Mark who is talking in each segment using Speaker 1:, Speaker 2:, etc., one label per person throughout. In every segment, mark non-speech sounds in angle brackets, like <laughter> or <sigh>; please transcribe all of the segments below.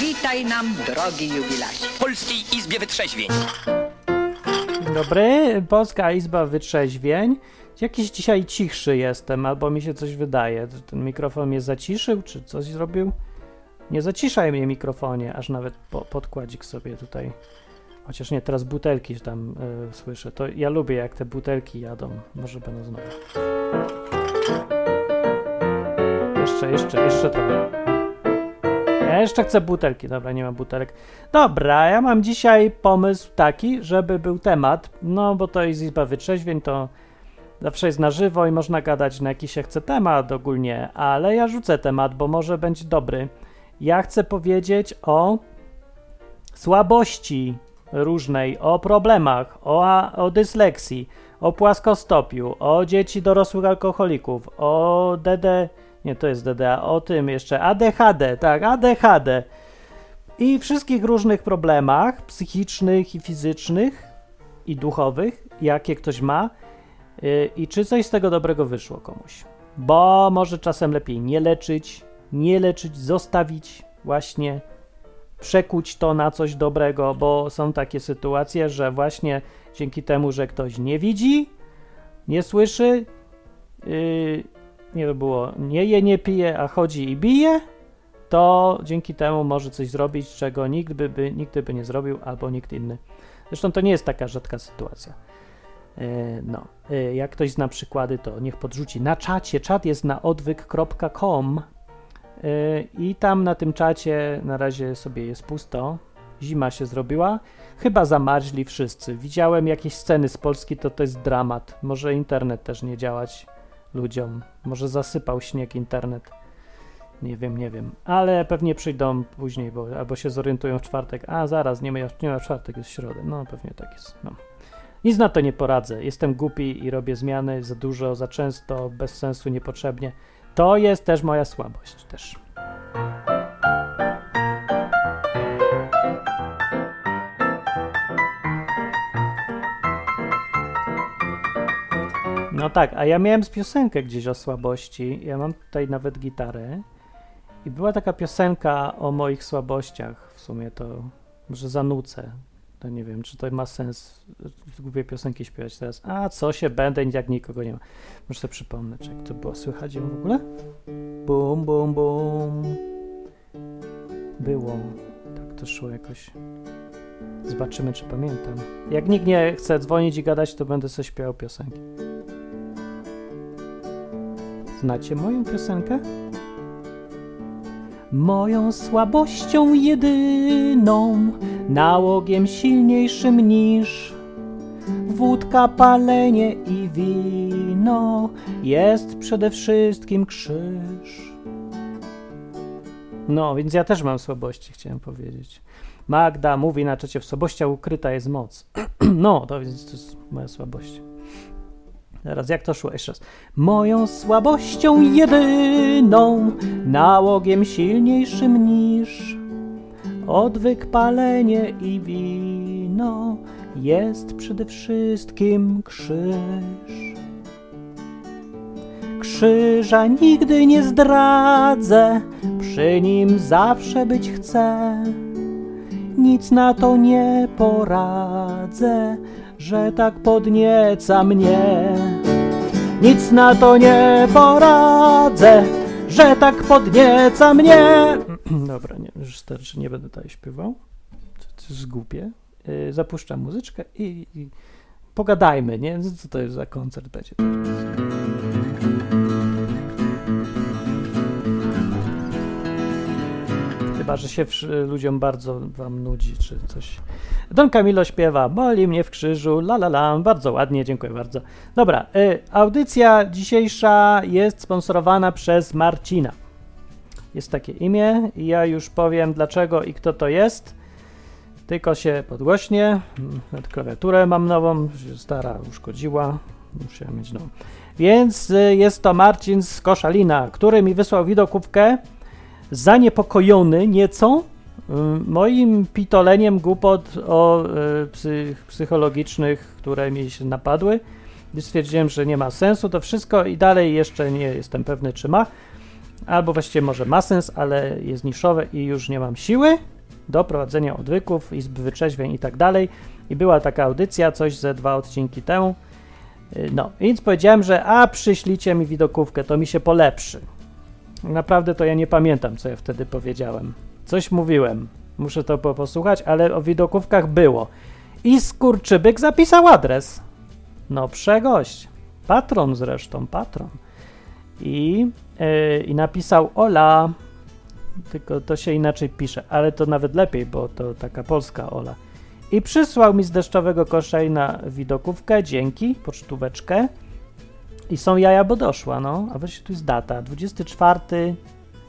Speaker 1: Witaj nam, drogi jubilacie.
Speaker 2: W Polskiej Izbie Wytrzeźwień.
Speaker 3: Dzień dobry, Polska Izba Wytrzeźwień. Jakiś dzisiaj cichszy jestem, albo mi się coś wydaje. Ten mikrofon mnie zaciszył, czy coś zrobił? Nie zaciszaj mnie mikrofonie, aż nawet po, podkładzik sobie tutaj. Chociaż nie, teraz butelki tam y, słyszę. To ja lubię, jak te butelki jadą. Może będą znowu. Jeszcze, jeszcze, jeszcze trochę. Ja jeszcze chcę butelki. Dobra, nie mam butelek. Dobra, ja mam dzisiaj pomysł taki, żeby był temat. No, bo to jest Izba Wytrzeźwień, to zawsze jest na żywo i można gadać na jaki się chce temat ogólnie, ale ja rzucę temat, bo może będzie dobry. Ja chcę powiedzieć o słabości różnej, o problemach, o, o dysleksji, o płaskostopiu, o dzieci dorosłych alkoholików, o DD, nie to jest DDA, o tym jeszcze. ADHD, tak, ADHD i wszystkich różnych problemach psychicznych i fizycznych i duchowych, jakie ktoś ma yy, i czy coś z tego dobrego wyszło komuś. Bo może czasem lepiej nie leczyć, nie leczyć, zostawić właśnie przekuć to na coś dobrego, bo są takie sytuacje, że właśnie dzięki temu, że ktoś nie widzi, nie słyszy, yy, nie to było, nie je, nie pije, a chodzi i bije, to dzięki temu może coś zrobić, czego nikt by, by, nikt by nie zrobił, albo nikt inny. Zresztą to nie jest taka rzadka sytuacja. Yy, no, yy, jak ktoś zna przykłady, to niech podrzuci na czacie. Czat jest na odwyk.com i tam na tym czacie na razie sobie jest pusto. Zima się zrobiła. Chyba zamarzli wszyscy. Widziałem jakieś sceny z Polski, to to jest dramat. Może internet też nie działać ludziom. Może zasypał śnieg internet. Nie wiem, nie wiem. Ale pewnie przyjdą później, bo albo się zorientują w czwartek. A zaraz, nie ma, nie ma czwartek, jest środę. No pewnie tak jest. No. Nic na to nie poradzę. Jestem głupi i robię zmiany za dużo, za często, bez sensu, niepotrzebnie. To jest też moja słabość też. No tak, a ja miałem piosenkę gdzieś o słabości. Ja mam tutaj nawet gitarę. I była taka piosenka o moich słabościach. W sumie to może zanucę. To nie wiem, czy to ma sens głupie piosenki śpiewać teraz. A co się będę, jak nikogo nie ma. Muszę sobie przypomnieć, jak to było. Słychać ją w ogóle? Bum, bum, bum. Było. Tak to szło jakoś. Zobaczymy, czy pamiętam. Jak nikt nie chce dzwonić i gadać, to będę sobie śpiewał piosenki. Znacie moją piosenkę? Moją słabością jedyną, nałogiem silniejszym niż wódka, palenie i wino, jest przede wszystkim krzyż. No, więc ja też mam słabości, chciałem powiedzieć. Magda mówi na czacie, w słabościach ukryta jest moc. <clears throat> no, to więc to jest moja słabość. Teraz jak to szło? Jeszcze raz. Moją słabością jedyną, nałogiem silniejszym niż odwyk, palenie i wino, jest przede wszystkim krzyż. Krzyża nigdy nie zdradzę, przy nim zawsze być chcę. Nic na to nie poradzę, że tak podnieca mnie. Nic na to nie poradzę, że tak podnieca mnie. <clears throat> Dobra, nie, już starczy, nie będę tutaj śpiewał. To, jest głupie. Yy, zapuszczam muzyczkę i, i, pogadajmy, nie? Co to jest za koncert będzie? Chyba, że się ludziom bardzo wam nudzi, czy coś. Don Camilo śpiewa, boli mnie w krzyżu, la la la, bardzo ładnie, dziękuję bardzo. Dobra, y, audycja dzisiejsza jest sponsorowana przez Marcina. Jest takie imię i ja już powiem dlaczego i kto to jest. Tylko się podgłośnie. Klawiaturę mam nową, stara uszkodziła. Musiałem mieć nową. Więc y, jest to Marcin z Koszalina, który mi wysłał widokówkę zaniepokojony nieco y, moim pitoleniem głupot o y, psych, psychologicznych, które mi się napadły. Stwierdziłem, że nie ma sensu to wszystko i dalej jeszcze nie jestem pewny, czy ma. albo właściwie może ma sens, ale jest niszowe i już nie mam siły do prowadzenia odwyków, izb wyczeźwień i tak dalej. I była taka audycja, coś ze dwa odcinki temu. Y, no, więc powiedziałem, że a przyślijcie mi widokówkę, to mi się polepszy. Naprawdę to ja nie pamiętam, co ja wtedy powiedziałem. Coś mówiłem, muszę to posłuchać, ale o widokówkach było. I skurczybyk zapisał adres. No, przegość. Patron zresztą, patron. I, yy, I napisał Ola, tylko to się inaczej pisze, ale to nawet lepiej, bo to taka polska Ola. I przysłał mi z deszczowego kosza na widokówkę, dzięki, pocztóweczkę. I są jaja, bo doszła, no. A weź tu jest data, 24.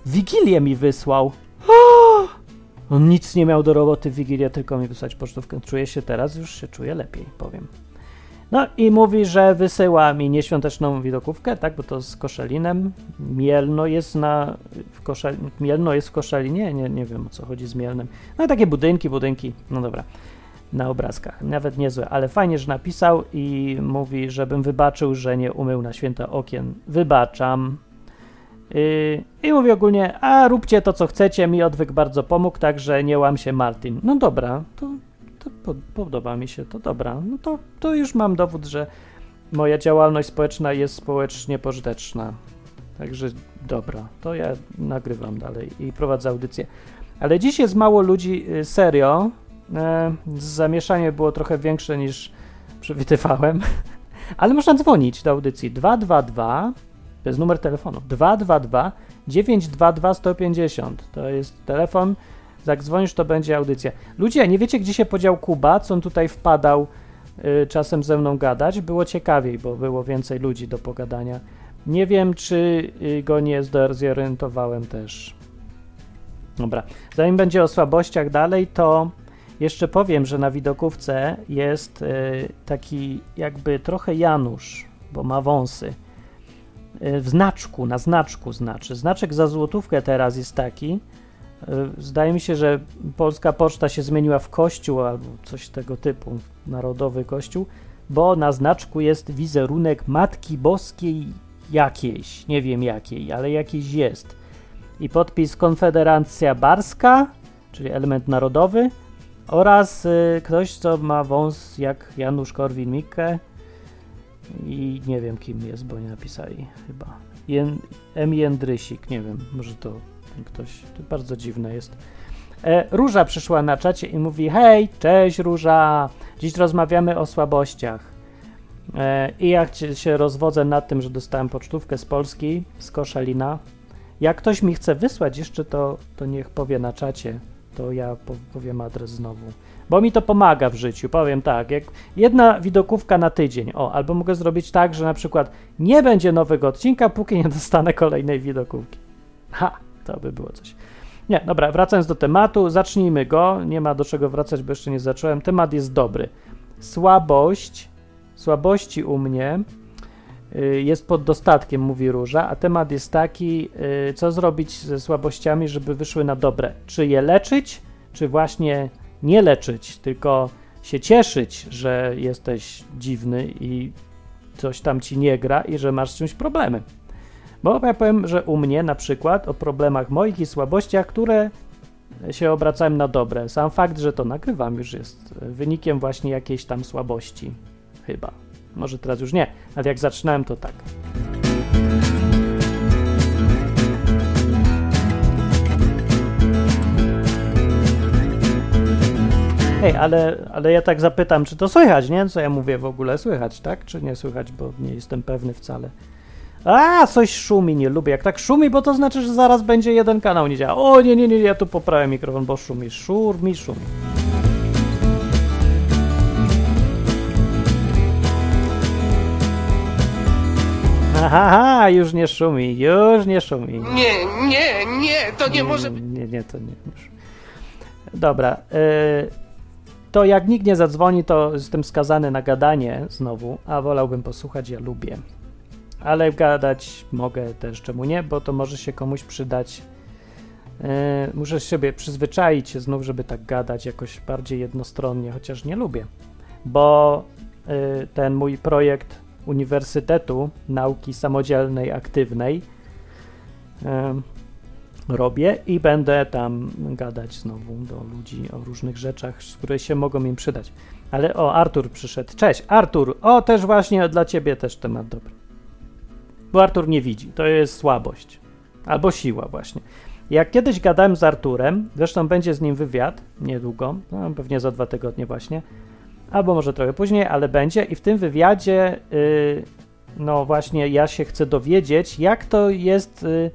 Speaker 3: Wigilię mi wysłał. <gasps> On nic nie miał do roboty w Wigilię, tylko mi wysłać pocztówkę. Czuję się teraz, już się czuję lepiej, powiem. No i mówi, że wysyła mi nieświąteczną widokówkę, tak, bo to z Koszelinem. Mielno jest na w Koszel, Mielno jest w Koszelinie, nie, nie wiem o co chodzi z Mielnem. No i takie budynki, budynki, no dobra, na obrazkach, nawet niezłe, ale fajnie, że napisał i mówi, żebym wybaczył, że nie umył na święta okien. Wybaczam. Yy, I mówi ogólnie, a róbcie to, co chcecie, mi odwyk bardzo pomógł, także nie łam się Martin. No dobra, to to podoba mi się, to dobra. No to, to już mam dowód, że moja działalność społeczna jest społecznie pożyteczna. Także dobra, to ja nagrywam dalej i prowadzę audycję. Ale dziś jest mało ludzi, y, serio. E, zamieszanie było trochę większe niż przewidywałem. <laughs> Ale można dzwonić do audycji 222, to jest numer telefonu, 222 922 150. To jest telefon jak dzwonisz, to będzie audycja. Ludzie, nie wiecie, gdzie się podział Kuba, co on tutaj wpadał y, czasem ze mną gadać? Było ciekawiej, bo było więcej ludzi do pogadania. Nie wiem, czy y, go nie zorientowałem też. Dobra, zanim będzie o słabościach dalej, to jeszcze powiem, że na widokówce jest y, taki jakby trochę Janusz, bo ma wąsy. Y, w znaczku, na znaczku znaczy. Znaczek za złotówkę teraz jest taki, E, zdaje mi się, że polska poczta się zmieniła w kościół albo coś tego typu, narodowy kościół, bo na znaczku jest wizerunek Matki Boskiej jakiejś, nie wiem jakiej, ale jakiś jest. I podpis Konfederacja Barska, czyli element narodowy, oraz y, ktoś, co ma wąs jak Janusz Korwin-Mikke i nie wiem kim jest, bo nie napisali chyba. Jen, M. Jędrysik, nie wiem, może to ktoś. To bardzo dziwne jest. E, Róża przyszła na czacie i mówi: Hej, cześć Róża, dziś rozmawiamy o słabościach. E, I jak się rozwodzę nad tym, że dostałem pocztówkę z Polski, z Koszalina. Jak ktoś mi chce wysłać jeszcze, to, to niech powie na czacie. To ja powiem adres znowu. Bo mi to pomaga w życiu. Powiem tak, jak jedna widokówka na tydzień. O, albo mogę zrobić tak, że na przykład nie będzie nowego odcinka, póki nie dostanę kolejnej widokówki. Ha! To by było coś. Nie, dobra, wracając do tematu, zacznijmy go. Nie ma do czego wracać, bo jeszcze nie zacząłem. Temat jest dobry. Słabość, słabości u mnie jest pod dostatkiem, mówi Róża, a temat jest taki, y, co zrobić ze słabościami, żeby wyszły na dobre. Czy je leczyć, czy właśnie nie leczyć, tylko się cieszyć, że jesteś dziwny i coś tam ci nie gra i że masz z czymś problemy. Bo ja powiem, że u mnie na przykład o problemach moich i słabościach, które się obracałem na dobre. Sam fakt, że to nagrywam już jest wynikiem właśnie jakiejś tam słabości. Chyba. Może teraz już nie, ale jak zaczynałem to tak. Hej, ale, ale ja tak zapytam, czy to słychać, nie? Co ja mówię w ogóle? Słychać, tak? Czy nie słychać, bo nie jestem pewny wcale. A, coś szumi, nie lubię. Jak tak szumi, bo to znaczy, że zaraz będzie jeden kanał nie działa. O, nie, nie, nie, ja tu poprawię mikrofon, bo szumi. Szur mi szumi. Aha, już nie szumi, już nie szumi.
Speaker 2: Nie, nie, nie, to nie, nie może
Speaker 3: być. Nie, nie, to nie. Już. Dobra. Y to jak nikt nie zadzwoni, to jestem skazany na gadanie znowu, a wolałbym posłuchać, ja lubię ale gadać mogę też, czemu nie, bo to może się komuś przydać. Yy, muszę sobie przyzwyczaić się znów, żeby tak gadać jakoś bardziej jednostronnie, chociaż nie lubię, bo yy, ten mój projekt Uniwersytetu Nauki Samodzielnej Aktywnej robię i będę tam gadać znowu do ludzi o różnych rzeczach, które się mogą im przydać. Ale o, Artur przyszedł. Cześć, Artur. O, też właśnie dla ciebie też temat dobry. Bo Artur nie widzi. To jest słabość. Albo siła właśnie. Jak kiedyś gadałem z Arturem, zresztą będzie z nim wywiad niedługo, no, pewnie za dwa tygodnie właśnie, albo może trochę później, ale będzie i w tym wywiadzie yy, no właśnie ja się chcę dowiedzieć, jak to jest, yy,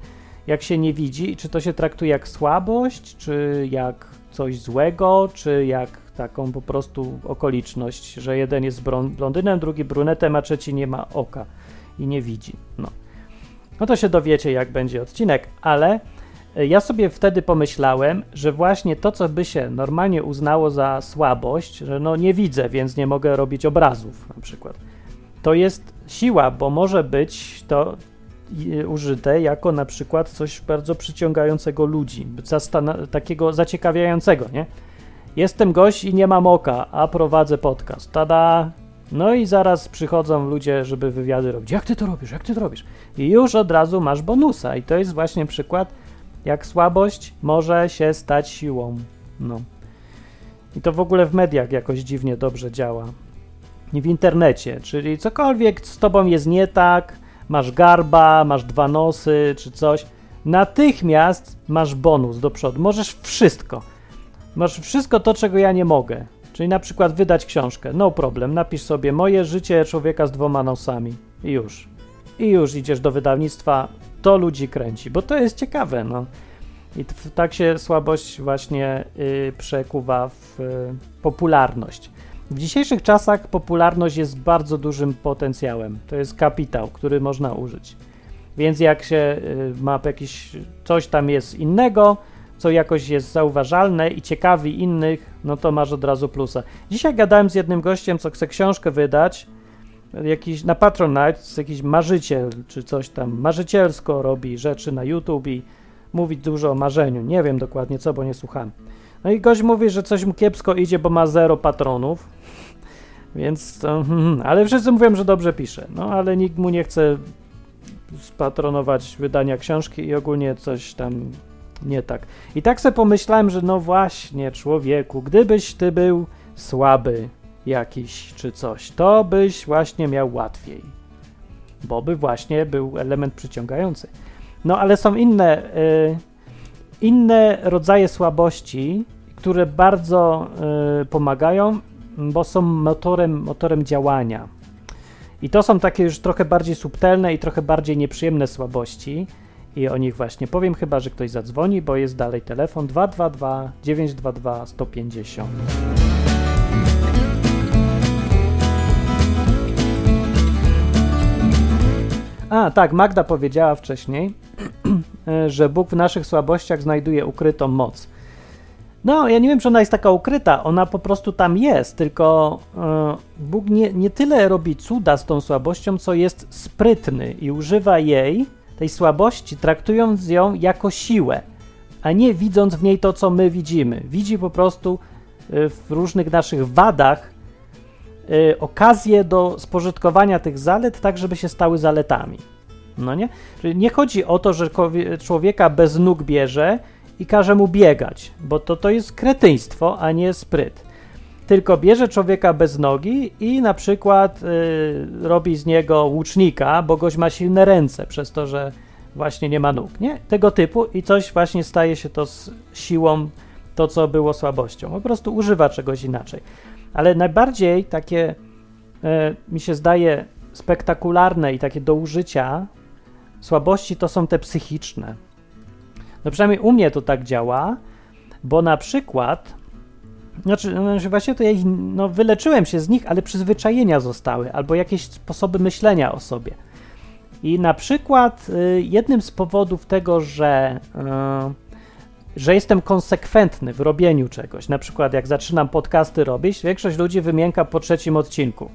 Speaker 3: jak się nie widzi, czy to się traktuje jak słabość, czy jak coś złego, czy jak taką po prostu okoliczność, że jeden jest blondynem, drugi brunetem, a trzeci nie ma oka i nie widzi. No. No to się dowiecie, jak będzie odcinek, ale ja sobie wtedy pomyślałem, że właśnie to, co by się normalnie uznało za słabość, że no nie widzę, więc nie mogę robić obrazów na przykład, to jest siła, bo może być to użyte jako na przykład coś bardzo przyciągającego ludzi, takiego zaciekawiającego, nie? Jestem gość i nie mam oka, a prowadzę podcast. Tada! No i zaraz przychodzą ludzie, żeby wywiady robić. Jak ty to robisz? Jak ty to robisz? I już od razu masz bonusa. I to jest właśnie przykład, jak słabość może się stać siłą. No. I to w ogóle w mediach jakoś dziwnie dobrze działa. I w internecie, czyli cokolwiek z tobą jest nie tak, masz garba, masz dwa nosy czy coś, natychmiast masz bonus do przodu. Możesz wszystko. Masz wszystko to, czego ja nie mogę. Czyli na przykład wydać książkę. No problem. Napisz sobie moje życie człowieka z dwoma nosami. I już. I już idziesz do wydawnictwa. To ludzi kręci, bo to jest ciekawe, no. I tak się słabość właśnie y, przekuwa w y, popularność. W dzisiejszych czasach popularność jest bardzo dużym potencjałem. To jest kapitał, który można użyć. Więc jak się y, ma jakiś coś tam jest innego, co jakoś jest zauważalne i ciekawi innych, no to masz od razu plusa. Dzisiaj gadałem z jednym gościem, co chce książkę wydać, jakiś na Patronite, jakiś marzyciel czy coś tam, marzycielsko robi rzeczy na YouTube i mówi dużo o marzeniu. Nie wiem dokładnie co, bo nie słucham. No i gość mówi, że coś mu kiepsko idzie, bo ma zero patronów. <laughs> Więc to, <laughs> ale wszyscy mówią, że dobrze pisze. No ale nikt mu nie chce spatronować wydania książki i ogólnie coś tam nie tak. I tak sobie pomyślałem, że no właśnie, człowieku, gdybyś ty był słaby jakiś czy coś, to byś właśnie miał łatwiej. Bo by właśnie był element przyciągający. No ale są inne, y, inne rodzaje słabości, które bardzo y, pomagają, bo są motorem, motorem działania. I to są takie już trochę bardziej subtelne i trochę bardziej nieprzyjemne słabości i o nich właśnie powiem, chyba że ktoś zadzwoni, bo jest dalej telefon 222 922 150. A, tak, Magda powiedziała wcześniej, <clears throat> że Bóg w naszych słabościach znajduje ukrytą moc. No, ja nie wiem, czy ona jest taka ukryta, ona po prostu tam jest, tylko e, Bóg nie, nie tyle robi cuda z tą słabością, co jest sprytny i używa jej tej słabości, traktując ją jako siłę, a nie widząc w niej to, co my widzimy. Widzi po prostu y, w różnych naszych wadach okazję do spożytkowania tych zalet, tak żeby się stały zaletami. No nie? Czyli nie chodzi o to, że człowieka bez nóg bierze i każe mu biegać, bo to, to jest kretyństwo, a nie spryt tylko bierze człowieka bez nogi i na przykład y, robi z niego łucznika, bo goś ma silne ręce przez to, że właśnie nie ma nóg, nie? Tego typu i coś właśnie staje się to z siłą, to co było słabością. Po prostu używa czegoś inaczej. Ale najbardziej takie y, mi się zdaje spektakularne i takie do użycia słabości to są te psychiczne. No przynajmniej u mnie to tak działa, bo na przykład znaczy, znaczy, właśnie to ja ich, no, wyleczyłem się z nich, ale przyzwyczajenia zostały, albo jakieś sposoby myślenia o sobie. I na przykład y, jednym z powodów tego, że, y, że jestem konsekwentny w robieniu czegoś, na przykład jak zaczynam podcasty robić, większość ludzi wymięka po trzecim odcinku.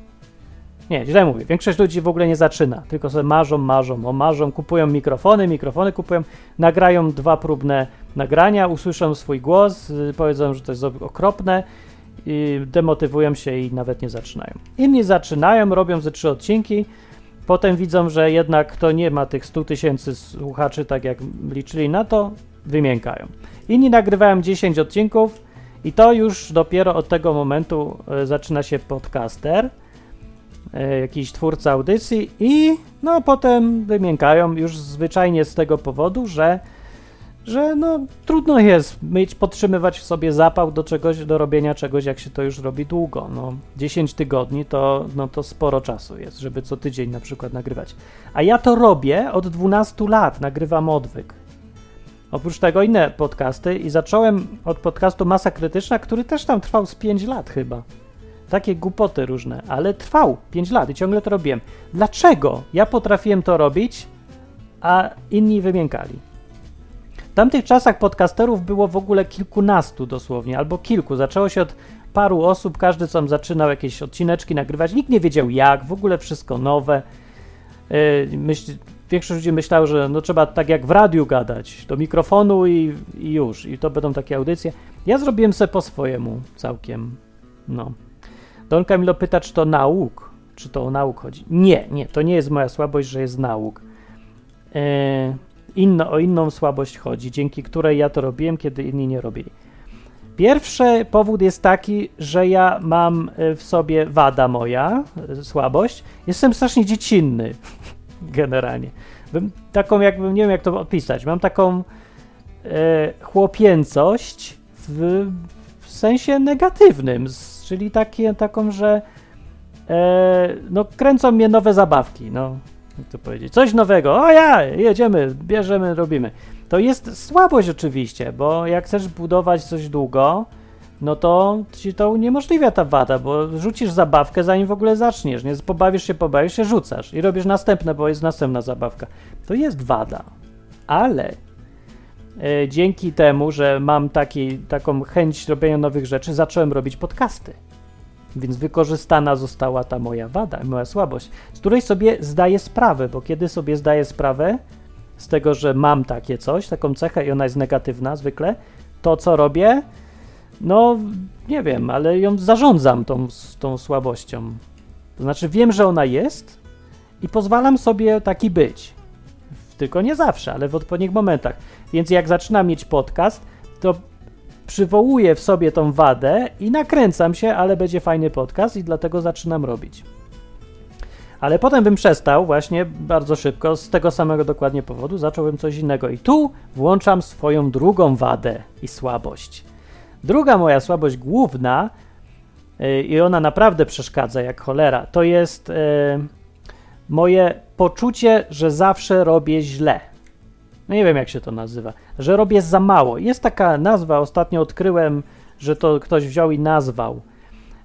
Speaker 3: Nie, źle mówię. Większość ludzi w ogóle nie zaczyna, tylko sobie marzą, marzą, o marzą, kupują mikrofony, mikrofony kupują, nagrają dwa próbne nagrania, usłyszą swój głos, y, powiedzą, że to jest okropne, i demotywują się i nawet nie zaczynają. Inni zaczynają, robią ze trzy odcinki, Potem widzą, że jednak to nie ma tych 100 tysięcy słuchaczy, tak jak liczyli na to, wymiękają. Inni nagrywają 10 odcinków i to już dopiero od tego momentu e, zaczyna się podcaster, e, jakiś twórca audycji i no potem wymiękają już zwyczajnie z tego powodu, że że no trudno jest mieć, podtrzymywać w sobie zapał do czegoś, do robienia czegoś, jak się to już robi długo. No 10 tygodni to, no, to sporo czasu jest, żeby co tydzień na przykład nagrywać. A ja to robię od 12 lat, nagrywam odwyk. Oprócz tego inne podcasty i zacząłem od podcastu Masa Krytyczna, który też tam trwał z 5 lat chyba. Takie głupoty różne, ale trwał 5 lat i ciągle to robiłem. Dlaczego ja potrafiłem to robić, a inni wymiękali? W tamtych czasach podcasterów było w ogóle kilkunastu dosłownie, albo kilku. Zaczęło się od paru osób, każdy sam zaczynał jakieś odcineczki nagrywać. Nikt nie wiedział jak, w ogóle wszystko nowe. Yy, myśl, większość ludzi myślało, że no trzeba tak jak w radiu gadać, do mikrofonu i, i już, i to będą takie audycje. Ja zrobiłem se po swojemu całkiem, no. Don Camilo pyta, czy to nauk, czy to o nauk chodzi. Nie, nie, to nie jest moja słabość, że jest nauk. Yy, inno, o inną słabość chodzi, dzięki której ja to robiłem, kiedy inni nie robili. Pierwszy powód jest taki, że ja mam e, w sobie wada moja, e, słabość. Jestem strasznie dziecinny, generalnie. Bym taką, jakbym, nie wiem jak to opisać, mam taką e, chłopięcość w, w, sensie negatywnym, czyli takie, taką, że e, no, kręcą mnie nowe zabawki, no, jak to powiedzieć, coś nowego, o ja, jedziemy, bierzemy, robimy. To jest słabość oczywiście, bo jak chcesz budować coś długo, no to ci to uniemożliwia ta wada, bo rzucisz zabawkę zanim w ogóle zaczniesz, nie? Pobawisz się, pobawisz się, rzucasz i robisz następne, bo jest następna zabawka. To jest wada, ale e, dzięki temu, że mam taki, taką chęć robienia nowych rzeczy, zacząłem robić podcasty. Więc wykorzystana została ta moja wada, moja słabość, z której sobie zdaję sprawę, bo kiedy sobie zdaję sprawę z tego, że mam takie coś, taką cechę i ona jest negatywna zwykle, to co robię, no nie wiem, ale ją zarządzam tą, tą słabością. To znaczy wiem, że ona jest i pozwalam sobie taki być. Tylko nie zawsze, ale w odpowiednich momentach. Więc jak zaczynam mieć podcast, to przywołuję w sobie tą wadę i nakręcam się, ale będzie fajny podcast i dlatego zaczynam robić. Ale potem bym przestał właśnie bardzo szybko, z tego samego dokładnie powodu, zacząłem coś innego. I tu włączam swoją drugą wadę i słabość. Druga moja słabość główna, yy, i ona naprawdę przeszkadza jak cholera, to jest yy, moje poczucie, że zawsze robię źle. No nie wiem jak się to nazywa, że robię za mało. Jest taka nazwa, ostatnio odkryłem, że to ktoś wziął i nazwał,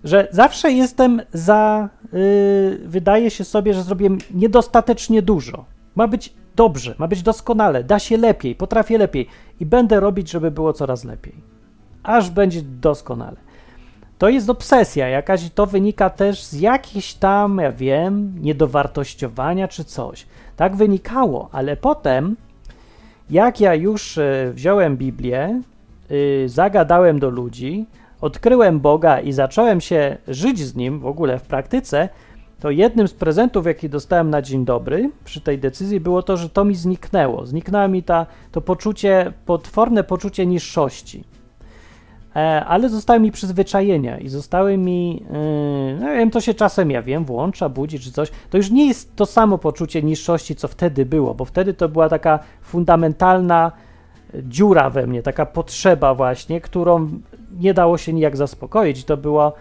Speaker 3: że zawsze jestem za, yy, wydaje się sobie, że zrobiłem niedostatecznie dużo. Ma być dobrze, ma być doskonale, da się lepiej, potrafię lepiej i będę robić, żeby było coraz lepiej. Aż będzie doskonale. To jest obsesja jakaś to wynika też z jakichś tam, ja wiem, niedowartościowania czy coś. Tak wynikało, ale potem jak ja już e, wziąłem Biblię, y, zagadałem do ludzi, odkryłem Boga i zacząłem się żyć z Nim w ogóle w praktyce, to jednym z prezentów, jaki dostałem na dzień dobry przy tej decyzji, było to, że to mi zniknęło. Zniknęło mi ta, to poczucie, potworne poczucie niższości. E, ale zostały mi przyzwyczajenia i zostały mi, yy, no wiem, to się czasem, ja wiem, włącza, budzi czy coś. To już nie jest to samo poczucie niższości, co wtedy było, bo wtedy to była taka fundamentalna dziura we mnie, taka potrzeba właśnie, którą nie dało się nijak zaspokoić. To było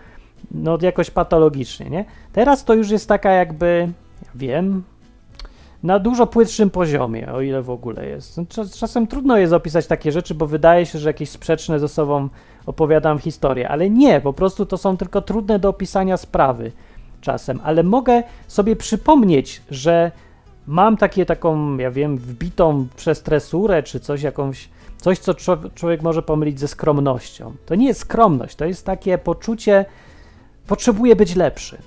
Speaker 3: no jakoś patologicznie, nie? Teraz to już jest taka jakby, ja wiem, na dużo płytszym poziomie, o ile w ogóle jest. Czasem trudno jest opisać takie rzeczy, bo wydaje się, że jakieś sprzeczne ze sobą opowiadam historię, ale nie, po prostu to są tylko trudne do opisania sprawy czasem, ale mogę sobie przypomnieć, że mam takie taką, ja wiem, wbitą przez tresurę, czy coś jakąś, coś, co człowiek może pomylić ze skromnością. To nie jest skromność, to jest takie poczucie, potrzebuję być lepszy.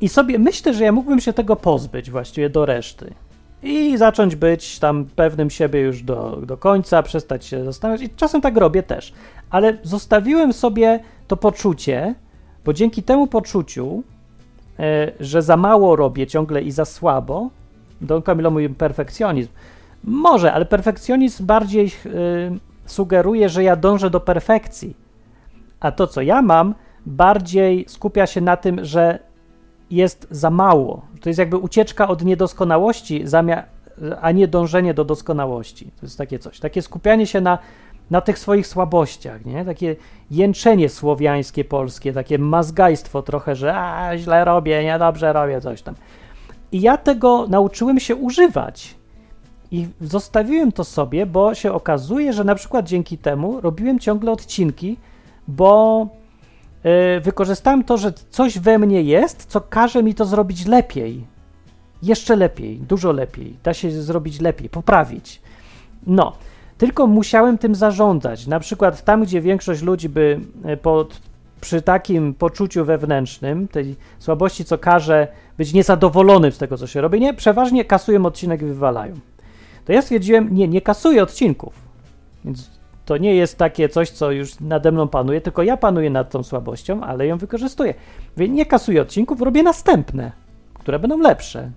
Speaker 3: I sobie myślę, że ja mógłbym się tego pozbyć właściwie do reszty. I zacząć być tam pewnym siebie już do, do końca, przestać się zastanawiać. I czasem tak robię też. Ale zostawiłem sobie to poczucie, bo dzięki temu poczuciu e, że za mało robię ciągle i za słabo. Don Camillo mówi perfekcjonizm. Może, ale perfekcjonizm bardziej e, sugeruje, że ja dążę do perfekcji. A to, co ja mam, bardziej skupia się na tym, że jest za mało. To jest jakby ucieczka od niedoskonałości, a nie dążenie do doskonałości. To jest takie coś. Takie skupianie się na, na tych swoich słabościach, nie? Takie jęczenie słowiańskie, polskie, takie mazgajstwo trochę, że a, źle robię, niedobrze robię, coś tam. I ja tego nauczyłem się używać. I zostawiłem to sobie, bo się okazuje, że na przykład dzięki temu robiłem ciągle odcinki, bo wykorzystałem to, że coś we mnie jest, co każe mi to zrobić lepiej. Jeszcze lepiej, dużo lepiej. Da się zrobić lepiej, poprawić. No, tylko musiałem tym zarządzać. Na przykład tam, gdzie większość ludzi by e, pod, przy takim poczuciu wewnętrznym, tej słabości, co każe być niezadowolonym z tego, co się robi, nie, przeważnie kasują odcinek i wywalają. To ja stwierdziłem, nie, nie kasuję odcinków. Więc to nie jest takie coś, co już nade mną panuje, tylko ja panuję nad tą słabością, ale ją wykorzystuję. Więc nie kasuję odcinków, robię następne, które będą lepsze.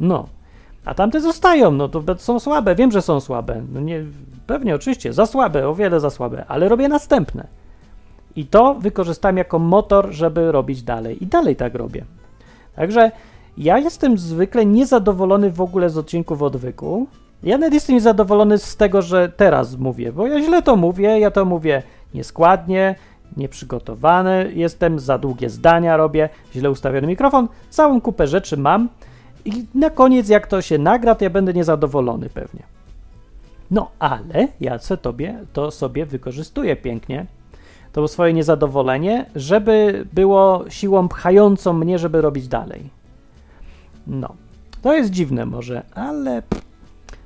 Speaker 3: No. A tamte zostają, no to są słabe, wiem, że są słabe. No nie, pewnie, oczywiście, za słabe, o wiele za słabe, ale robię następne. I to wykorzystam jako motor, żeby robić dalej. I dalej tak robię. Także ja jestem zwykle niezadowolony w ogóle z odcinków odwyku. Ja nawet jestem zadowolony z tego, że teraz mówię, bo ja źle to mówię, ja to mówię nieskładnie, nieprzygotowany, jestem, za długie zdania robię, źle ustawiony mikrofon, całą kupę rzeczy mam i na koniec, jak to się nagra, to ja będę niezadowolony pewnie. No, ale ja co tobie, to sobie wykorzystuję pięknie, to swoje niezadowolenie, żeby było siłą pchającą mnie, żeby robić dalej. No, to jest dziwne może, ale...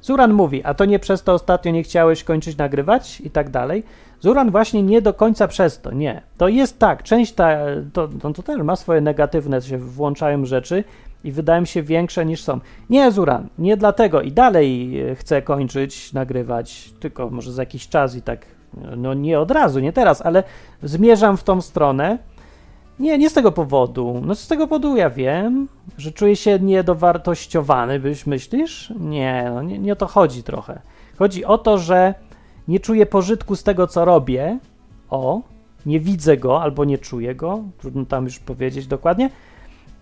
Speaker 3: Zuran mówi, a to nie przez to ostatnio nie chciałeś kończyć nagrywać i tak dalej. Zuran właśnie nie do końca przez to, nie. To jest tak, część ta, to, to, to też ma swoje negatywne, się włączają rzeczy, i wydają się większe niż są. Nie, Zuran, nie dlatego i dalej e, chcę kończyć nagrywać, tylko może za jakiś czas i tak, no nie od razu, nie teraz, ale zmierzam w tą stronę. Nie, nie z tego powodu. No z tego powodu ja wiem, że czuję się niedowartościowany, byś myślisz? Nie, no nie, nie o to chodzi trochę. Chodzi o to, że nie czuję pożytku z tego, co robię. O, nie widzę go albo nie czuję go, trudno tam już powiedzieć dokładnie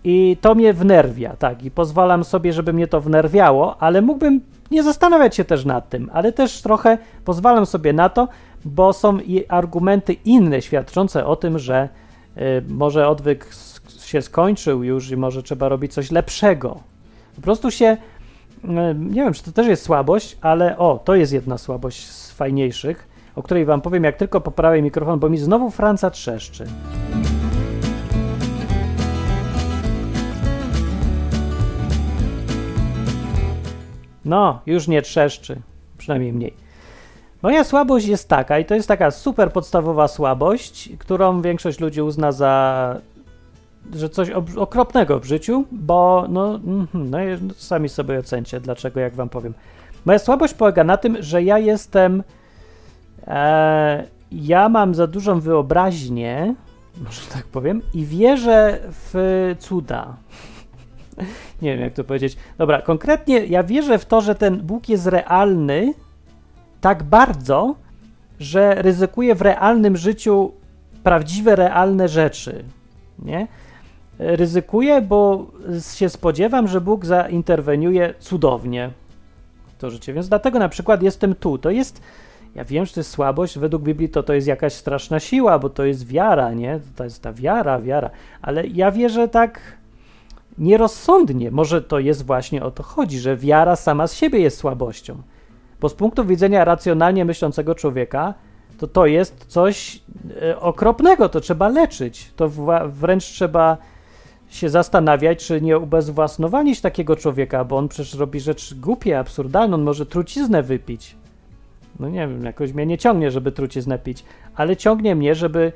Speaker 3: i to mnie wnerwia, tak, i pozwalam sobie, żeby mnie to wnerwiało, ale mógłbym nie zastanawiać się też nad tym, ale też trochę pozwalam sobie na to, bo są i argumenty inne świadczące o tym, że może odwyk się skończył już i może trzeba robić coś lepszego. Po prostu się, y, nie wiem, czy to też jest słabość, ale o, to jest jedna słabość z fajniejszych, o której wam powiem, jak tylko poprawię mikrofon, bo mi znowu Franca trzeszczy. No, już nie trzeszczy, przynajmniej mniej. Moja słabość jest taka, i to jest taka super podstawowa słabość, którą większość ludzi uzna za że coś okropnego w życiu, bo no, mhm, no, no sami sobie ocencie, dlaczego, jak wam powiem. Moja słabość polega na tym, że ja jestem. E, ja mam za dużą wyobraźnię, może tak powiem, i wierzę w cuda <laughs> nie wiem jak to powiedzieć. Dobra, konkretnie ja wierzę w to, że ten Bóg jest realny tak bardzo, że ryzykuje w realnym życiu prawdziwe, realne rzeczy. Nie? Ryzykuję, bo się spodziewam, że Bóg zainterweniuje cudownie to życie. Więc dlatego na przykład jestem tu. To jest, ja wiem, że to jest słabość, według Biblii to to jest jakaś straszna siła, bo to jest wiara, nie? To jest ta wiara, wiara. Ale ja wierzę tak nierozsądnie. Może to jest właśnie o to chodzi, że wiara sama z siebie jest słabością. Bo z punktu widzenia racjonalnie myślącego człowieka, to to jest coś e, okropnego, to trzeba leczyć. To wręcz trzeba się zastanawiać, czy nie ubezwłasnowanić takiego człowieka, bo on przecież robi rzecz głupie, absurdalne, on może truciznę wypić. No nie wiem, jakoś mnie nie ciągnie, żeby truciznę pić, ale ciągnie mnie, żeby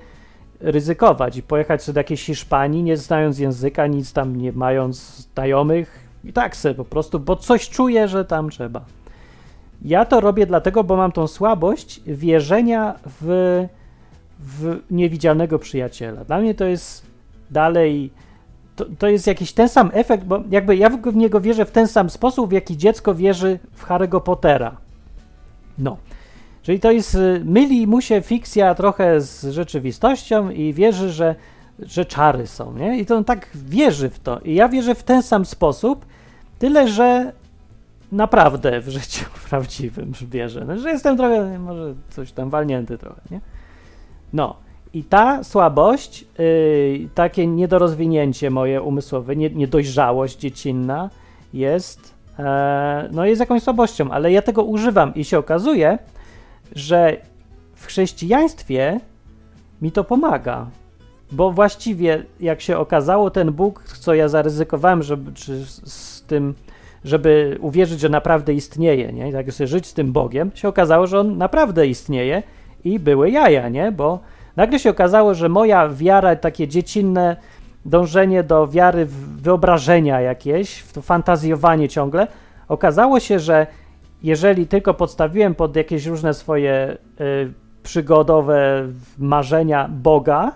Speaker 3: ryzykować i pojechać sobie do jakiejś Hiszpanii, nie znając języka, nic tam nie mając znajomych i tak sobie po prostu, bo coś czuję, że tam trzeba. Ja to robię dlatego, bo mam tą słabość wierzenia w, w niewidzialnego przyjaciela. Dla mnie to jest dalej to, to jest jakiś ten sam efekt, bo jakby ja w niego wierzę w ten sam sposób, w jaki dziecko wierzy w Harry'ego Pottera. No. Czyli to jest, y, myli mu się fikcja trochę z rzeczywistością i wierzy, że, że czary są, nie? I to on tak wierzy w to. I ja wierzę w ten sam sposób, tyle, że naprawdę w życiu <laughs> prawdziwym wierzę. No, że jestem trochę, może coś tam walnięty trochę, nie? No. I ta słabość, yy, takie niedorozwinięcie moje umysłowe, nie, niedojrzałość dziecinna jest, e, no jest jakąś słabością, ale ja tego używam i się okazuje, że w chrześcijaństwie mi to pomaga. Bo właściwie, jak się okazało, ten Bóg, co ja zaryzykowałem, żeby, czy z tym, żeby uwierzyć, że naprawdę istnieje, nie? I tak sobie żyć z tym Bogiem, się okazało, że on naprawdę istnieje i były jaja, nie? Bo nagle się okazało, że moja wiara, takie dziecinne dążenie do wiary, wyobrażenia jakieś, to fantazjowanie ciągle, okazało się, że jeżeli tylko podstawiłem pod jakieś różne swoje y, przygodowe marzenia Boga,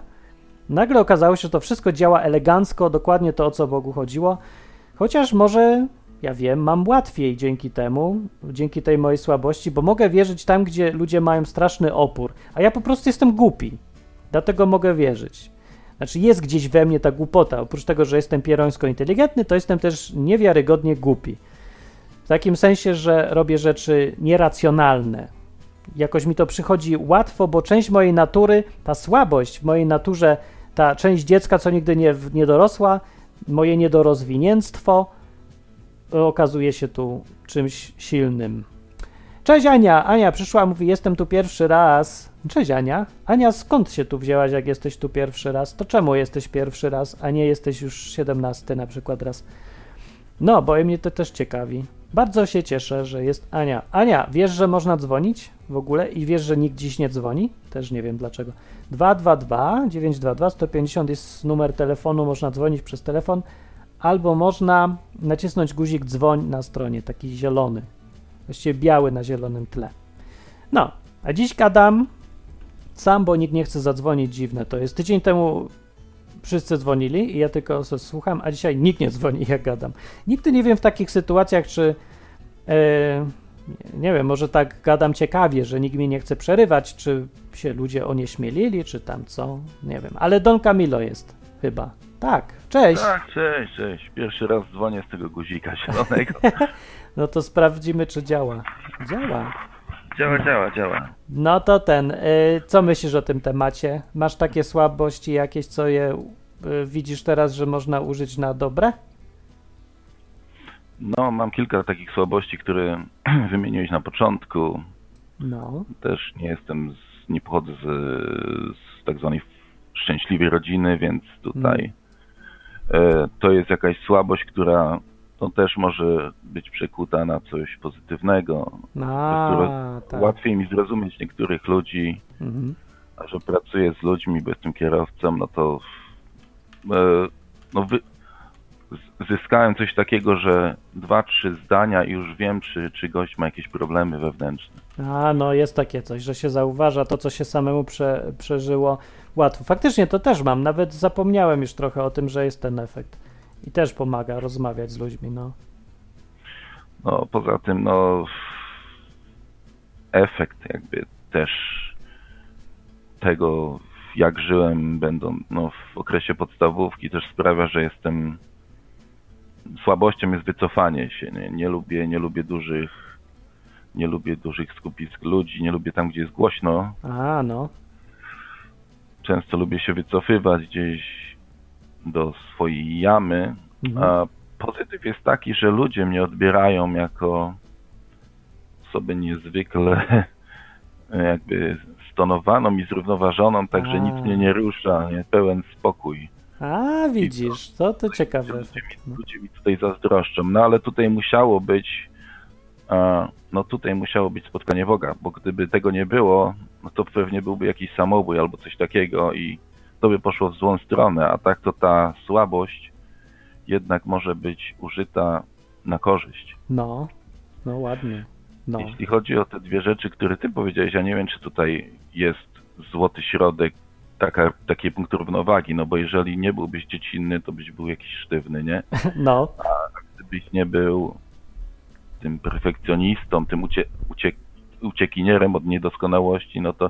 Speaker 3: nagle okazało się, że to wszystko działa elegancko, dokładnie to, o co Bogu chodziło. Chociaż może, ja wiem, mam łatwiej dzięki temu, dzięki tej mojej słabości, bo mogę wierzyć tam, gdzie ludzie mają straszny opór, a ja po prostu jestem głupi. Dlatego mogę wierzyć. Znaczy, jest gdzieś we mnie ta głupota. Oprócz tego, że jestem pierońsko inteligentny, to jestem też niewiarygodnie głupi. W takim sensie, że robię rzeczy nieracjonalne. Jakoś mi to przychodzi łatwo, bo część mojej natury, ta słabość w mojej naturze, ta część dziecka, co nigdy nie, nie dorosła, moje niedorozwinięctwo okazuje się tu czymś silnym. Cześć Ania! Ania przyszła, mówi, jestem tu pierwszy raz. Cześć Ania. Ania, skąd się tu wzięłaś, jak jesteś tu pierwszy raz? To czemu jesteś pierwszy raz, a nie jesteś już siedemnasty na przykład raz? No, bo mnie to też ciekawi. Bardzo się cieszę, że jest Ania. Ania, wiesz, że można dzwonić w ogóle i wiesz, że nikt dziś nie dzwoni? Też nie wiem dlaczego. 222 922 150 jest numer telefonu, można dzwonić przez telefon, albo można nacisnąć guzik dzwoń na stronie, taki zielony. Właściwie biały na zielonym tle. No, a dziś gadam sam, bo nikt nie chce zadzwonić, dziwne to jest. Tydzień temu wszyscy dzwonili i ja tylko słucham, a dzisiaj nikt nie dzwoni, <laughs> jak gadam. Nigdy nie wiem w takich sytuacjach, czy e, nie wiem, może tak gadam ciekawie, że nikt mnie nie chce przerywać, czy się ludzie onieśmielili, czy tam co, nie wiem. Ale Don Camilo jest chyba. Tak, cześć.
Speaker 4: Tak, cześć, cześć. Pierwszy raz dzwonię z tego guzika zielonego. <laughs>
Speaker 3: no to sprawdzimy, czy działa. Działa.
Speaker 4: Działa, działa, działa.
Speaker 3: No to ten, y, co myślisz o tym temacie? Masz takie słabości jakieś, co je y, widzisz teraz, że można użyć na dobre?
Speaker 4: No, mam kilka takich słabości, które <clears throat> wymieniłeś na początku.
Speaker 3: No.
Speaker 4: Też nie jestem, z, nie pochodzę z, z tak zwanej szczęśliwej rodziny, więc tutaj hmm. To jest jakaś słabość, która to też może być przekuta na coś pozytywnego.
Speaker 3: A, tak.
Speaker 4: Łatwiej mi zrozumieć niektórych ludzi, mhm. a że pracuję z ludźmi, bo jestem kierowcą, no to e, no wy, zyskałem coś takiego, że dwa, trzy zdania i już wiem, czy, czy gość ma jakieś problemy wewnętrzne.
Speaker 3: A, no jest takie coś, że się zauważa to, co się samemu prze, przeżyło łatwo. Faktycznie to też mam, nawet zapomniałem już trochę o tym, że jest ten efekt. I też pomaga rozmawiać z ludźmi, no.
Speaker 4: No, poza tym, no, efekt jakby też tego, jak żyłem, będąc no, w okresie podstawówki, też sprawia, że jestem. Słabością jest wycofanie się. Nie, nie lubię, nie lubię dużych, nie lubię dużych skupisk ludzi, nie lubię tam, gdzie jest głośno.
Speaker 3: A, no.
Speaker 4: Często lubię się wycofywać gdzieś do swojej jamy. Mhm. A pozytyw jest taki, że ludzie mnie odbierają jako osobę niezwykle <laughs> jakby stonowaną i zrównoważoną, także nic mnie nie rusza, nie? pełen spokój.
Speaker 3: A, widzisz, to, to ciekawe. Ludzie,
Speaker 4: mi, ludzie mi tutaj zazdroszczą, no ale tutaj musiało być no tutaj musiało być spotkanie Boga, bo gdyby tego nie było, no to pewnie byłby jakiś samobój albo coś takiego i to by poszło w złą stronę, a tak to ta słabość jednak może być użyta na korzyść.
Speaker 3: No, no ładnie. No.
Speaker 4: Jeśli chodzi o te dwie rzeczy, które ty powiedziałeś, ja nie wiem, czy tutaj jest złoty środek taka, taki punkt równowagi, no bo jeżeli nie byłbyś dziecinny, to byś był jakiś sztywny, nie? <laughs>
Speaker 3: No,
Speaker 4: Gdybyś nie był tym perfekcjonistą, tym ucie, ucie, uciekinierem od niedoskonałości, no to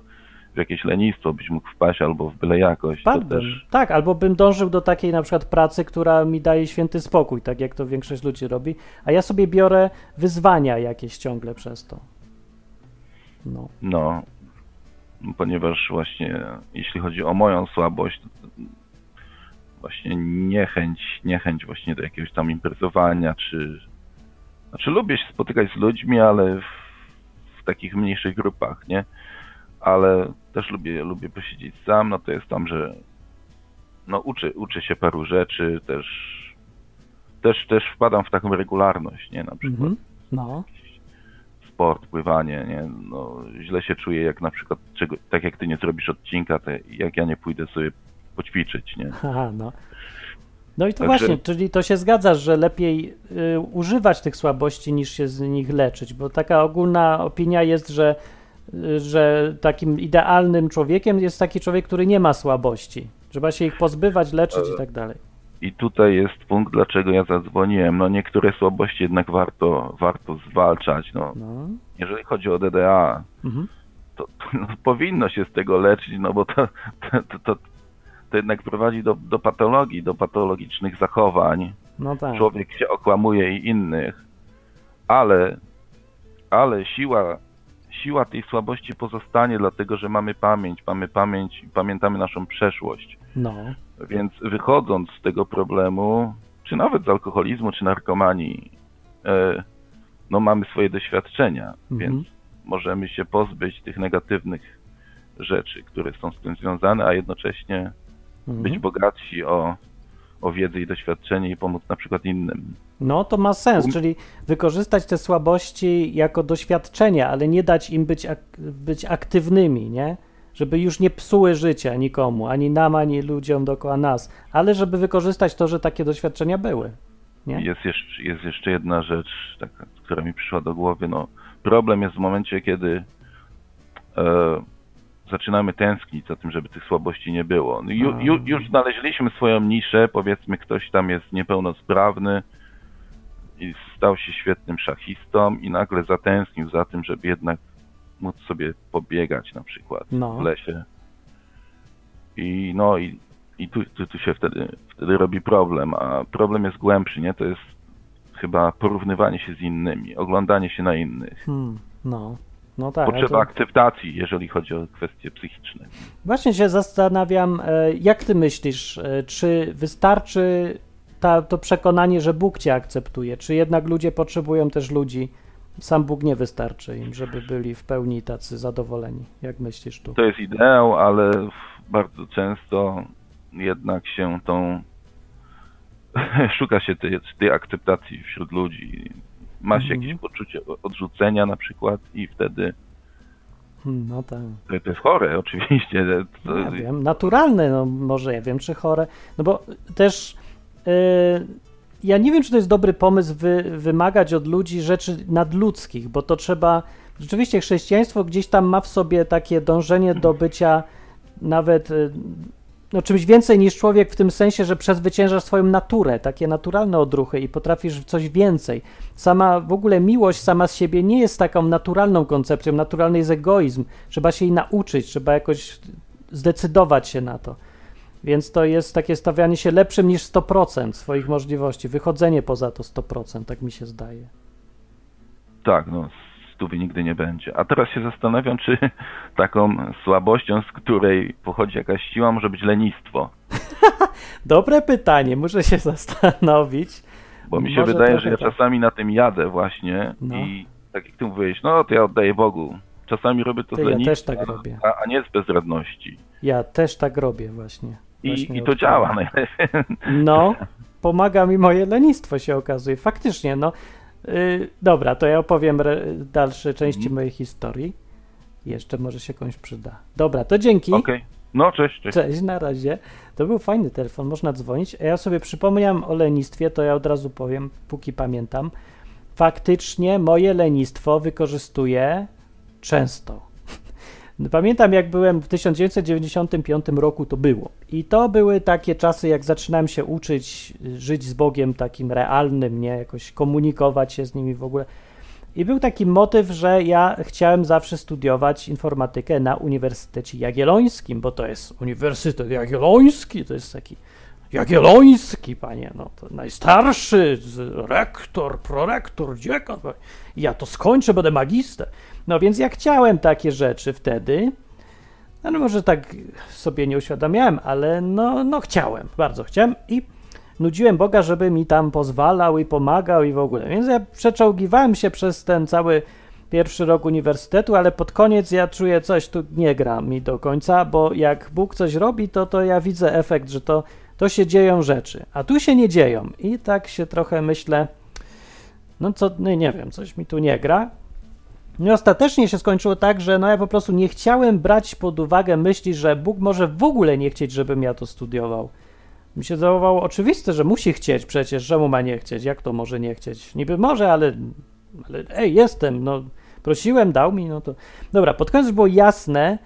Speaker 4: w jakieś lenistwo byś mógł wpaść albo w byle jakość. To
Speaker 3: padłbym.
Speaker 4: też
Speaker 3: Tak, albo bym dążył do takiej na przykład pracy, która mi daje święty spokój, tak jak to większość ludzi robi, a ja sobie biorę wyzwania jakieś ciągle przez to. No.
Speaker 4: No, ponieważ właśnie jeśli chodzi o moją słabość, to właśnie niechęć, niechęć właśnie do jakiegoś tam imprezowania, czy znaczy lubię się spotykać z ludźmi, ale w, w takich mniejszych grupach, nie? Ale też lubię, lubię posiedzieć sam, no to jest tam, że no uczę, uczę się paru rzeczy, też też, też wpadam w taką regularność, nie? Na przykład
Speaker 3: Mhm. No.
Speaker 4: sport, pływanie, nie? No, źle się czuję, jak na przykład, czego, tak jak ty nie zrobisz odcinka, to jak ja nie pójdę sobie poćwiczyć, nie? <laughs>
Speaker 3: Aha, no. No i to
Speaker 4: Także-
Speaker 3: właśnie, czyli to się zgadza, że lepiej y, używać tych słabości niż się z nich leczyć, bo taka ogólna opinia jest, że, y, że takim idealnym człowiekiem jest taki człowiek, który nie ma słabości. Trzeba się ich pozbywać, leczyć i tak dalej.
Speaker 4: I tutaj jest punkt, dlaczego ja zadzwoniłem. No niektóre słabości jednak warto, warto zwalczać. No,
Speaker 3: No.
Speaker 4: jeżeli chodzi o DDA,
Speaker 3: Mhm.
Speaker 4: to, to no, powinno się z tego leczyć, no bo to, to, to, to, jednak prowadzi do, do patologii, do patologicznych zachowań.
Speaker 3: No tak.
Speaker 4: człowiek się okłamuje i innych, ale, ale siła, siła tej słabości pozostanie, dlatego że mamy pamięć, mamy pamięć i pamiętamy naszą przeszłość.
Speaker 3: No.
Speaker 4: Więc wychodząc z tego problemu, czy nawet z alkoholizmu, czy narkomanii, e, no mamy swoje doświadczenia,
Speaker 3: Mhm.
Speaker 4: więc możemy się pozbyć tych negatywnych rzeczy, które są z tym związane, a jednocześnie
Speaker 3: Mhm.
Speaker 4: być bogatsi o, o wiedzę i doświadczenie i pomóc na przykład innym.
Speaker 3: No to ma sens,
Speaker 4: Um-
Speaker 3: czyli wykorzystać te słabości jako doświadczenia, ale nie dać im być, ak- być aktywnymi, nie? Żeby już nie psuły życia nikomu, ani nam, ani ludziom dookoła nas, ale żeby wykorzystać to, że takie doświadczenia były. Nie?
Speaker 4: Jest jeszcze, jest jeszcze jedna rzecz, taka, która mi przyszła do głowy. No, problem jest w momencie, kiedy e, zaczynamy tęsknić za tym, żeby tych słabości nie było. No, ju, ju, już znaleźliśmy swoją niszę, powiedzmy ktoś tam jest niepełnosprawny i stał się świetnym szachistą i nagle zatęsknił za tym, żeby jednak móc sobie pobiegać na przykład
Speaker 3: No.
Speaker 4: w lesie. I no i, i tu, tu, tu się wtedy, wtedy robi problem, a problem jest głębszy, nie? To jest chyba porównywanie się z innymi, oglądanie się na innych.
Speaker 3: Hmm, no. No tak.
Speaker 4: Potrzeba
Speaker 3: to-
Speaker 4: akceptacji, jeżeli chodzi o kwestie psychiczne.
Speaker 3: Właśnie się zastanawiam, e, jak ty myślisz, e, czy wystarczy ta, to przekonanie, że Bóg cię akceptuje, czy jednak ludzie potrzebują też ludzi, sam Bóg nie wystarczy im, żeby byli w pełni tacy zadowoleni. Jak myślisz tu?
Speaker 4: To jest ideał, ale bardzo często jednak się tą <laughs> szuka się tej, tej akceptacji wśród ludzi. Ma się
Speaker 3: Mhm.
Speaker 4: jakieś poczucie odrzucenia na przykład i wtedy
Speaker 3: Hmm, No tak.
Speaker 4: to, jest chore <laughs> oczywiście. To,
Speaker 3: Ja wiem, naturalne, no może ja wiem, czy chore. No bo też yy, ja nie wiem, czy to jest dobry pomysł wy, wymagać od ludzi rzeczy nadludzkich, bo to trzeba. Rzeczywiście chrześcijaństwo gdzieś tam ma w sobie takie dążenie do bycia nawet yy, no, czymś więcej niż człowiek w tym sensie, że przezwyciężasz swoją naturę, takie naturalne odruchy i potrafisz coś więcej. Sama w ogóle miłość sama z siebie nie jest taką naturalną koncepcją, naturalny jest egoizm. Trzeba się jej nauczyć, trzeba jakoś zdecydować się na to. Więc to jest takie stawianie się lepszym niż 100% swoich możliwości, wychodzenie poza to 100%, tak mi się zdaje.
Speaker 4: Tak, no stówy nigdy nie będzie. A teraz się zastanawiam, czy <laughs> taką słabością, z której pochodzi jakaś siła, może być lenistwo. <laughs>
Speaker 3: Dobre pytanie, muszę się zastanowić.
Speaker 4: Bo mi się
Speaker 3: Może
Speaker 4: wydaje, że ja
Speaker 3: tak.
Speaker 4: czasami na tym jadę właśnie
Speaker 3: No.
Speaker 4: i tak jak ty mówiłeś, no to ja oddaję Bogu. Czasami robię to
Speaker 3: Ty,
Speaker 4: z
Speaker 3: ja
Speaker 4: lenistwa,
Speaker 3: też tak robię.
Speaker 4: A, a nie z bezradności.
Speaker 3: Ja też tak robię właśnie.
Speaker 4: I, i to działa.
Speaker 3: No, <laughs> pomaga mi moje lenistwo się okazuje. Faktycznie, no. Yy, dobra, to ja opowiem dalsze części
Speaker 4: Mhm.
Speaker 3: mojej historii. Jeszcze może się komuś przyda. Dobra, to dzięki.
Speaker 4: Okej. No cześć, cześć.
Speaker 3: Cześć, na razie. To był fajny telefon, można dzwonić. A ja sobie przypomniałem o lenistwie, to ja od razu powiem, póki pamiętam. Faktycznie moje lenistwo wykorzystuję często. Pamiętam, jak byłem w 1995 roku, to było. I to były takie czasy, jak zaczynałem się uczyć żyć z Bogiem takim realnym, nie jakoś komunikować się z nimi w ogóle. I był taki motyw, że ja chciałem zawsze studiować informatykę na Uniwersytecie Jagiellońskim, bo to jest Uniwersytet Jagielloński, to jest taki Jagielloński, panie, no to najstarszy rektor, prorektor, dziekan. Ja to skończę, będę magister. No więc ja chciałem takie rzeczy wtedy, no może tak sobie nie uświadamiałem, ale no, no chciałem, bardzo chciałem i nudziłem Boga, żeby mi tam pozwalał i pomagał i w ogóle. Więc ja przeczołgiwałem się przez ten cały pierwszy rok uniwersytetu, ale pod koniec ja czuję coś tu nie gra mi do końca, bo jak Bóg coś robi, to, to ja widzę efekt, że to, to się dzieją rzeczy, a tu się nie dzieją. I tak się trochę myślę, no co, no nie wiem, coś mi tu nie gra. No ostatecznie się skończyło tak, że no ja po prostu nie chciałem brać pod uwagę myśli, że Bóg może w ogóle nie chcieć, żebym ja to studiował. Mi się zdawało oczywiste, że musi chcieć przecież, czemu ma nie chcieć, jak to może nie chcieć? Niby może, ale, ale ej, jestem, no prosiłem, dał mi, no to... Dobra, pod koniec było jasne,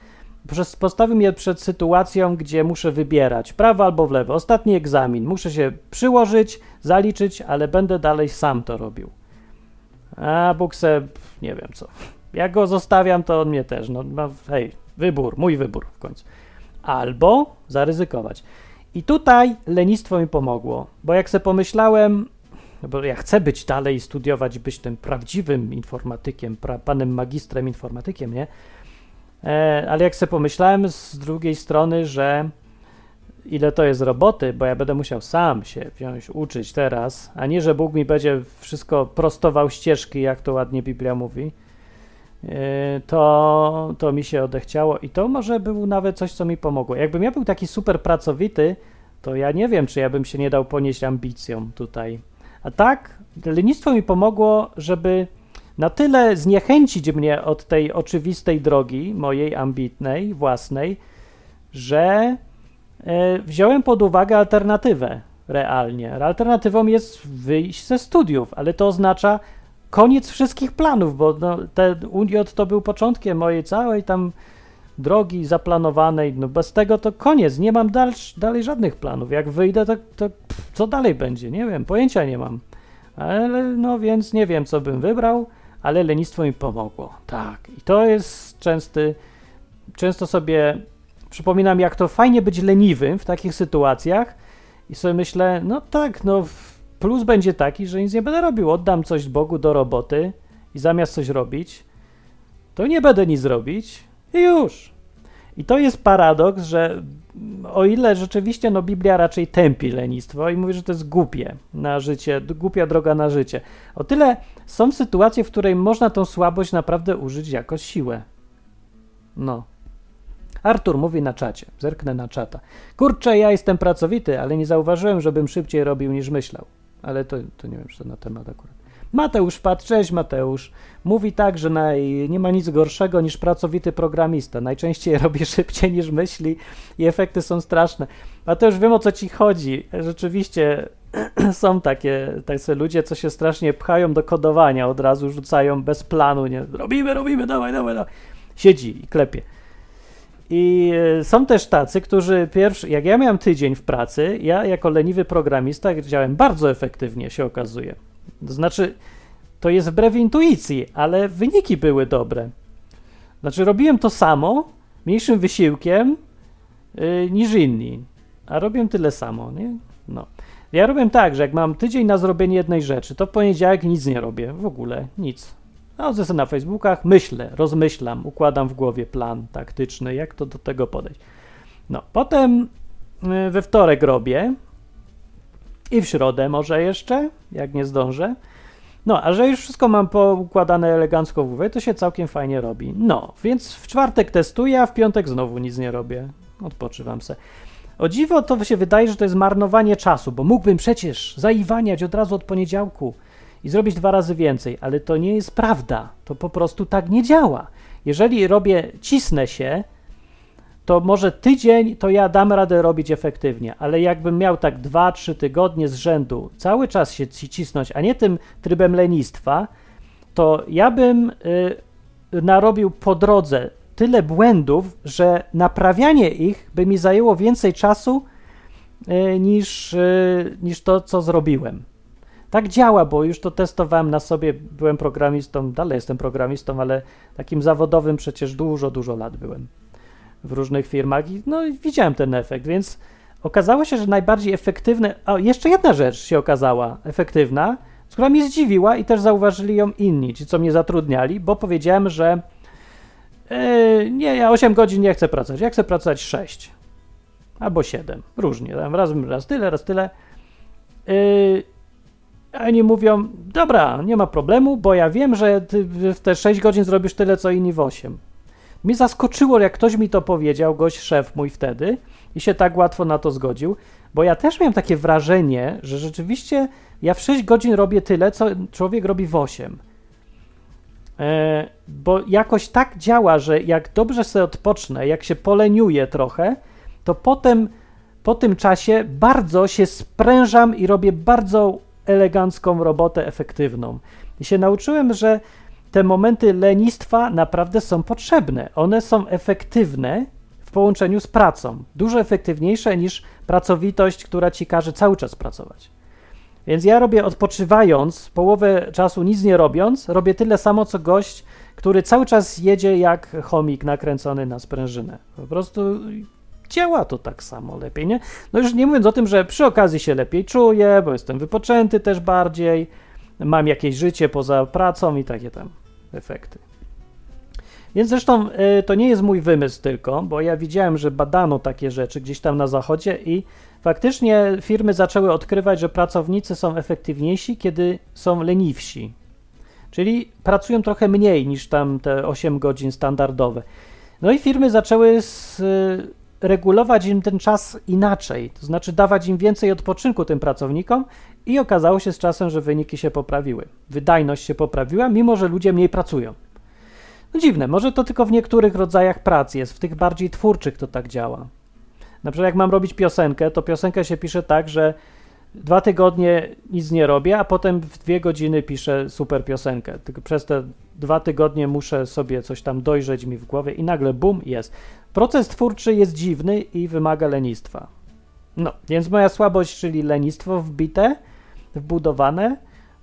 Speaker 3: postawił mnie przed sytuacją, gdzie muszę wybierać prawo albo w lewo. Ostatni egzamin, muszę się przyłożyć, zaliczyć, ale będę dalej sam to robił. A Bóg se, nie wiem co. Jak go zostawiam, to on mnie też. No, no hej, wybór, mój wybór w końcu. Albo zaryzykować. I tutaj lenistwo mi pomogło, bo jak sobie pomyślałem, no bo ja chcę być dalej studiować, być tym prawdziwym informatykiem, pra, panem magistrem informatykiem, nie? E, ale jak sobie pomyślałem z drugiej strony, że ile to jest roboty, bo ja będę musiał sam się wziąć, uczyć teraz, a nie, że Bóg mi będzie wszystko prostował ścieżki, jak to ładnie Biblia mówi, e, to, to mi się odechciało i to może był nawet coś, co mi pomogło. Jakbym ja był taki super pracowity, to ja nie wiem, czy ja bym się nie dał ponieść ambicjom tutaj. A tak, lenistwo mi pomogło, żeby na tyle zniechęcić mnie od tej oczywistej drogi, mojej ambitnej, własnej, że wziąłem pod uwagę alternatywę realnie. Alternatywą jest wyjść ze studiów, ale to oznacza koniec wszystkich planów, bo no, ten UJ to był początkiem mojej całej tam drogi zaplanowanej. No bez tego to koniec, nie mam dal, dalej żadnych planów. Jak wyjdę, to, to pff, co dalej będzie? Nie wiem, pojęcia nie mam. Ale no więc nie wiem, co bym wybrał, ale lenistwo mi pomogło. Tak, i to jest częsty, często sobie przypominam, jak to fajnie być leniwym w takich sytuacjach i sobie myślę, no tak, no plus będzie taki, że nic nie będę robił. Oddam coś Bogu do roboty i zamiast coś robić, to nie będę nic robić i już. I to jest paradoks, że o ile rzeczywiście no, Biblia raczej tępi lenistwo i mówi, że to jest głupie na życie, głupia droga na życie, o tyle są sytuacje, w której można tą słabość naprawdę użyć jako siłę. No. Artur mówi na czacie. Zerknę na czata. Kurczę, ja jestem pracowity, ale nie zauważyłem, żebym szybciej robił niż myślał. Ale to, to nie wiem, czy to na temat akurat. Mateusz padł, cześć Mateusz. Mówi tak, że naj, nie ma nic gorszego niż pracowity programista. Najczęściej <laughs> robi szybciej niż myśli i efekty są straszne. Mateusz, wiem o co ci chodzi. Rzeczywiście <clears throat> są takie, takie ludzie, co się strasznie pchają do kodowania, od razu rzucają bez planu, nie? Robimy, robimy, dawaj, dawaj, dawaj. Siedzi i klepie. I e, są też tacy, którzy pierwszy, jak ja miałem tydzień w pracy, ja jako leniwy programista działałem bardzo efektywnie, się okazuje. To znaczy, to jest wbrew intuicji, ale wyniki były dobre. Znaczy, robiłem to samo, mniejszym wysiłkiem yy, niż inni, a robiłem tyle samo, nie? No. Ja robię tak, że jak mam tydzień na zrobienie jednej rzeczy, to w poniedziałek nic nie robię, w ogóle nic. Chodzę sobie na Facebookach, myślę, rozmyślam, układam w głowie plan taktyczny, jak to do tego podejść. No, potem y, we wtorek robię i w środę może jeszcze, jak nie zdążę. No, a że już wszystko mam poukładane elegancko w głowie, to się całkiem fajnie robi. No, więc w czwartek testuję, a w piątek znowu nic nie robię. Odpoczywam se. O dziwo to się wydaje, że to jest marnowanie czasu, bo mógłbym przecież zaiwaniać od razu od poniedziałku i zrobić dwa razy więcej, ale to nie jest prawda. To po prostu tak nie działa. Jeżeli robię, cisnę się, to może tydzień to ja dam radę robić efektywnie, ale jakbym miał tak dwa, trzy tygodnie z rzędu cały czas się cisnąć, a nie tym trybem lenistwa, to ja bym y, narobił po drodze tyle błędów, że naprawianie ich by mi zajęło więcej czasu y, niż, y, niż to, co zrobiłem. Tak działa, bo już to testowałem na sobie. Byłem programistą, dalej jestem programistą, ale takim zawodowym przecież dużo, dużo lat byłem w różnych firmach i no, widziałem ten efekt, więc okazało się, że najbardziej efektywne. A jeszcze jedna rzecz się okazała efektywna, która mnie zdziwiła i też zauważyli ją inni, ci co mnie zatrudniali, bo powiedziałem, że yy, nie, ja 8 godzin nie chcę pracować, ja chcę pracować 6 albo 7, różnie, raz, raz tyle, raz tyle. Yy, oni mówią, dobra, nie ma problemu, bo ja wiem, że ty w te 6 godzin zrobisz tyle, co inni w 8. Mnie zaskoczyło, jak ktoś mi to powiedział, gość szef mój wtedy i się tak łatwo na to zgodził, bo ja też miałem takie wrażenie, że rzeczywiście ja w 6 godzin robię tyle, co człowiek robi w 8. E, bo jakoś tak działa, że jak dobrze sobie odpocznę, jak się poleniuję trochę, to potem po tym czasie bardzo się sprężam i robię bardzo elegancką robotę efektywną. I się nauczyłem, że te momenty lenistwa naprawdę są potrzebne. One są efektywne w połączeniu z pracą. Dużo efektywniejsze niż pracowitość, która ci każe cały czas pracować. Więc ja robię odpoczywając, połowę czasu nic nie robiąc, robię tyle samo co gość, który cały czas jedzie jak chomik nakręcony na sprężynę. Po prostu działa to tak samo lepiej, nie? No już nie mówiąc o tym, że przy okazji się lepiej czuję, bo jestem wypoczęty też bardziej, mam jakieś życie poza pracą i takie tam efekty. Więc zresztą y, to nie jest mój wymysł tylko, bo ja widziałem, że badano takie rzeczy gdzieś tam na zachodzie i faktycznie firmy zaczęły odkrywać, że pracownicy są efektywniejsi, kiedy są leniwsi. Czyli pracują trochę mniej niż tam te 8 godzin standardowe. No i firmy zaczęły z, y, regulować im ten czas inaczej, to znaczy dawać im więcej odpoczynku tym pracownikom i okazało się z czasem, że wyniki się poprawiły. Wydajność się poprawiła, mimo że ludzie mniej pracują. No dziwne, może to tylko w niektórych rodzajach pracy jest, w tych bardziej twórczych to tak działa. Na przykład jak mam robić piosenkę, to piosenkę się pisze tak, że dwa tygodnie nic nie robię, a potem w dwie godziny piszę super piosenkę. Tylko przez te dwa tygodnie muszę sobie coś tam dojrzeć mi w głowie i nagle bum, jest. Proces twórczy jest dziwny i wymaga lenistwa. No, więc moja słabość, czyli lenistwo wbite, wbudowane,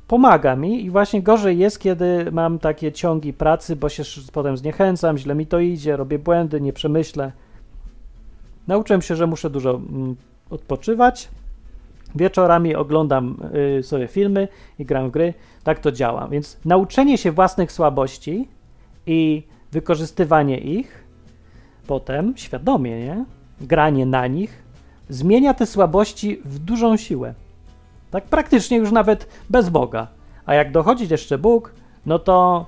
Speaker 3: pomaga mi i właśnie gorzej jest, kiedy mam takie ciągi pracy, bo się potem zniechęcam, źle mi to idzie, robię błędy, nie przemyślę. Nauczyłem się, że muszę dużo mm, odpoczywać. Wieczorami oglądam y, sobie filmy i gram w gry. Tak to działa. Więc nauczenie się własnych słabości i wykorzystywanie ich potem świadomie, nie? Granie na nich zmienia te słabości w dużą siłę. Tak praktycznie już nawet bez Boga. A jak dochodzi jeszcze Bóg, no to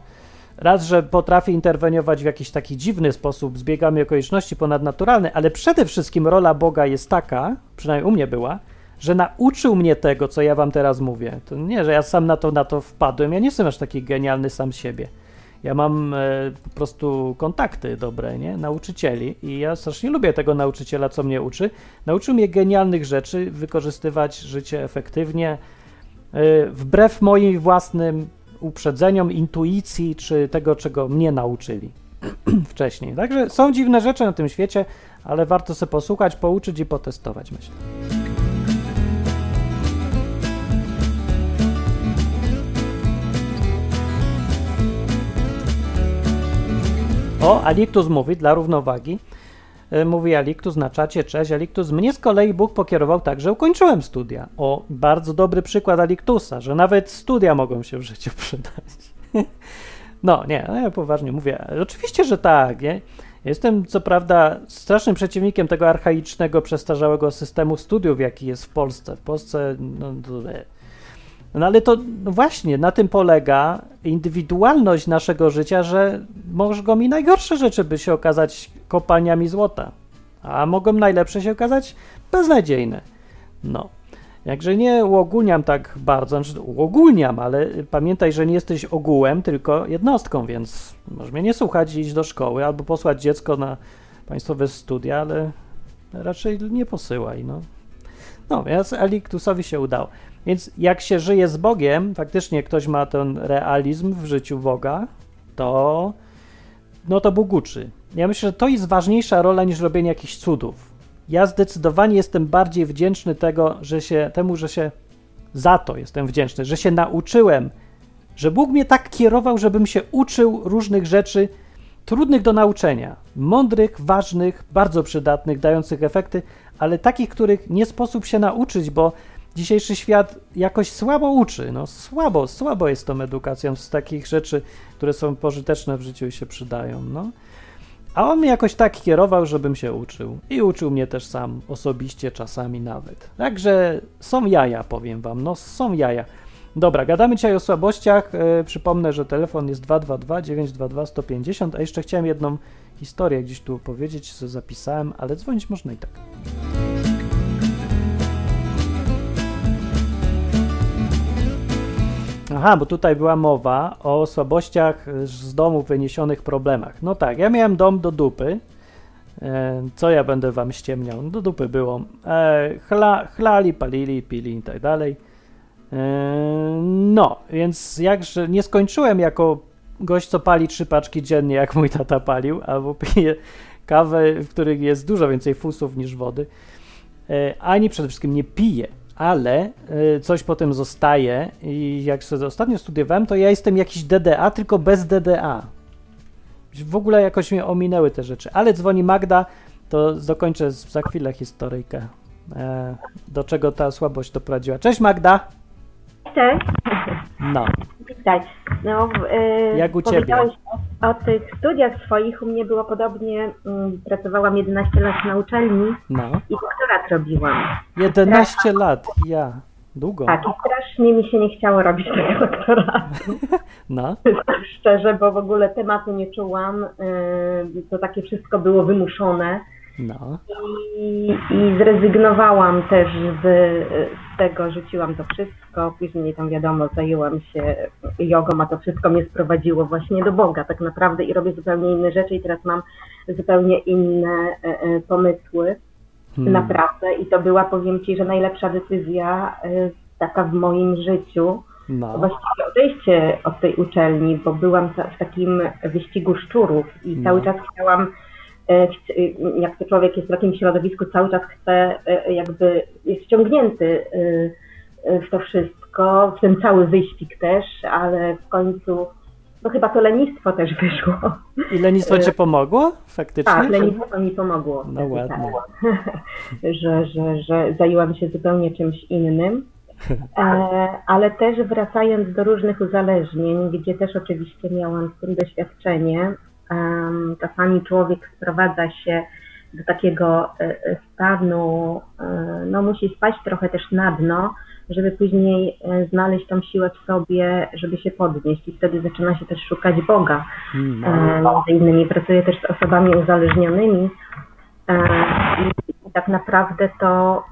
Speaker 3: raz, że potrafi interweniować w jakiś taki dziwny sposób, zbiegami okoliczności ponadnaturalne, ale przede wszystkim rola Boga jest taka, przynajmniej u mnie była, że nauczył mnie tego, co ja wam teraz mówię. To nie, że ja sam na to, na to wpadłem, ja nie jestem aż taki genialny sam siebie. Ja mam e, po prostu kontakty dobre, nie? Nauczycieli i ja strasznie lubię tego nauczyciela, co mnie uczy. Nauczył mnie genialnych rzeczy, wykorzystywać życie efektywnie, e, wbrew moim własnym uprzedzeniom, intuicji, czy tego, czego mnie nauczyli <clears throat> wcześniej. Także są dziwne rzeczy na tym świecie, ale warto sobie posłuchać, pouczyć i potestować, myślę. O, Aliktus mówi dla równowagi. E, mówi Aliktus na czacie, cześć Aliktus. Mnie z kolei Bóg pokierował tak, że ukończyłem studia. O, bardzo dobry przykład Aliktusa, że nawet studia mogą się w życiu <laughs> przydać. No, nie, no ja poważnie mówię. Oczywiście, że tak, nie? Jestem, co prawda, strasznym przeciwnikiem tego archaicznego, przestarzałego systemu studiów, jaki jest w Polsce. W Polsce, no, no ale to no właśnie na tym polega indywidualność naszego życia, że mogą mi najgorsze rzeczy by się okazać kopalniami złota, a mogą najlepsze się okazać beznadziejne. No. Jakże nie uogólniam tak bardzo, znaczy uogólniam, ale pamiętaj, że nie jesteś ogółem, tylko jednostką, więc możesz mnie nie słuchać i iść do szkoły, albo posłać dziecko na państwowe studia, ale raczej nie posyłaj, no. Więc Eliktusowi się udało. Więc jak się żyje z Bogiem, faktycznie ktoś ma ten realizm w życiu Boga, to no to Bóg uczy. Ja myślę, że to jest ważniejsza rola niż robienie jakichś cudów. Ja zdecydowanie jestem bardziej wdzięczny tego, że się, temu, że się za to jestem wdzięczny, że się nauczyłem, że Bóg mnie tak kierował, żebym się uczył różnych rzeczy trudnych do nauczenia, mądrych, ważnych, bardzo przydatnych, dających efekty, ale takich, których nie sposób się nauczyć, bo dzisiejszy świat jakoś słabo uczy. No słabo, słabo jest tą edukacją z takich rzeczy, które są pożyteczne w życiu i się przydają. No. A on mnie jakoś tak kierował, żebym się uczył. I uczył mnie też sam, osobiście, czasami nawet. Także są jaja, powiem wam. No, są jaja. Dobra, gadamy dzisiaj o słabościach. E, przypomnę, że telefon jest 222 922 150, a jeszcze chciałem jedną historię gdzieś tu powiedzieć, co zapisałem, ale dzwonić można i tak. Aha, bo tutaj była mowa o słabościach z domu wyniesionych problemach. No tak, ja miałem dom do dupy. E, co ja będę wam ściemniał? Do dupy było. E, chla, chlali, palili, pili i tak dalej. E, no, więc jakże nie skończyłem jako gość, co pali trzy paczki dziennie, jak mój tata palił, albo pije kawę, w których jest dużo więcej fusów niż wody, ani przede wszystkim nie piję ale y, coś potem zostaje i jak sobie ostatnio studiowałem, to ja jestem jakiś DDA, tylko bez DDA. W ogóle jakoś mnie ominęły te rzeczy. Ale dzwoni Magda, to dokończę za chwilę historyjkę, e, do czego ta słabość doprowadziła. Cześć Magda!
Speaker 5: Cześć!
Speaker 3: No.
Speaker 5: No,
Speaker 3: yy, Jak u Ciebie?
Speaker 5: O, o, tych studiach swoich u mnie było podobnie. Yy, pracowałam 11 lat na uczelni
Speaker 3: no.
Speaker 5: i doktorat robiłam.
Speaker 3: 11 lat, ja. Długo.
Speaker 5: Tak, i strasznie mi się nie chciało robić tego doktoratu. <laughs>
Speaker 3: No.
Speaker 5: Szczerze, bo w ogóle tematu nie czułam. Yy, to takie wszystko było wymuszone.
Speaker 3: No.
Speaker 5: I, I, zrezygnowałam też z, tego, rzuciłam to wszystko. Później tam wiadomo, zajęłam się jogą, a to wszystko mnie sprowadziło właśnie do Boga tak naprawdę i robię zupełnie inne rzeczy i teraz mam zupełnie inne e, e, pomysły. Hmm. Naprawdę. I to była, powiem Ci, że najlepsza decyzja e, taka w moim życiu.
Speaker 3: No.
Speaker 5: Właściwie odejście od tej uczelni, bo byłam w takim wyścigu szczurów i no. cały czas chciałam jak to człowiek jest w takim środowisku, cały czas chce, e, jakby jest wciągnięty e, w to wszystko, w ten cały wyścig też, ale w końcu no chyba to lenistwo też wyszło.
Speaker 3: I lenistwo Ci pomogło faktycznie?
Speaker 5: Tak, lenistwo mi pomogło.
Speaker 3: No ładnie. <laughs>
Speaker 5: że, że, że zajęłam się zupełnie czymś innym. ale też wracając do różnych uzależnień, gdzie też oczywiście miałam z tym doświadczenie, czasami człowiek sprowadza się do takiego e, e, stanu, e, no musi spać trochę też na dno, żeby później znaleźć tą siłę w sobie, żeby się podnieść i wtedy zaczyna się też szukać Boga. Hmm. Między innymi pracuję też z osobami uzależnionymi i tak naprawdę to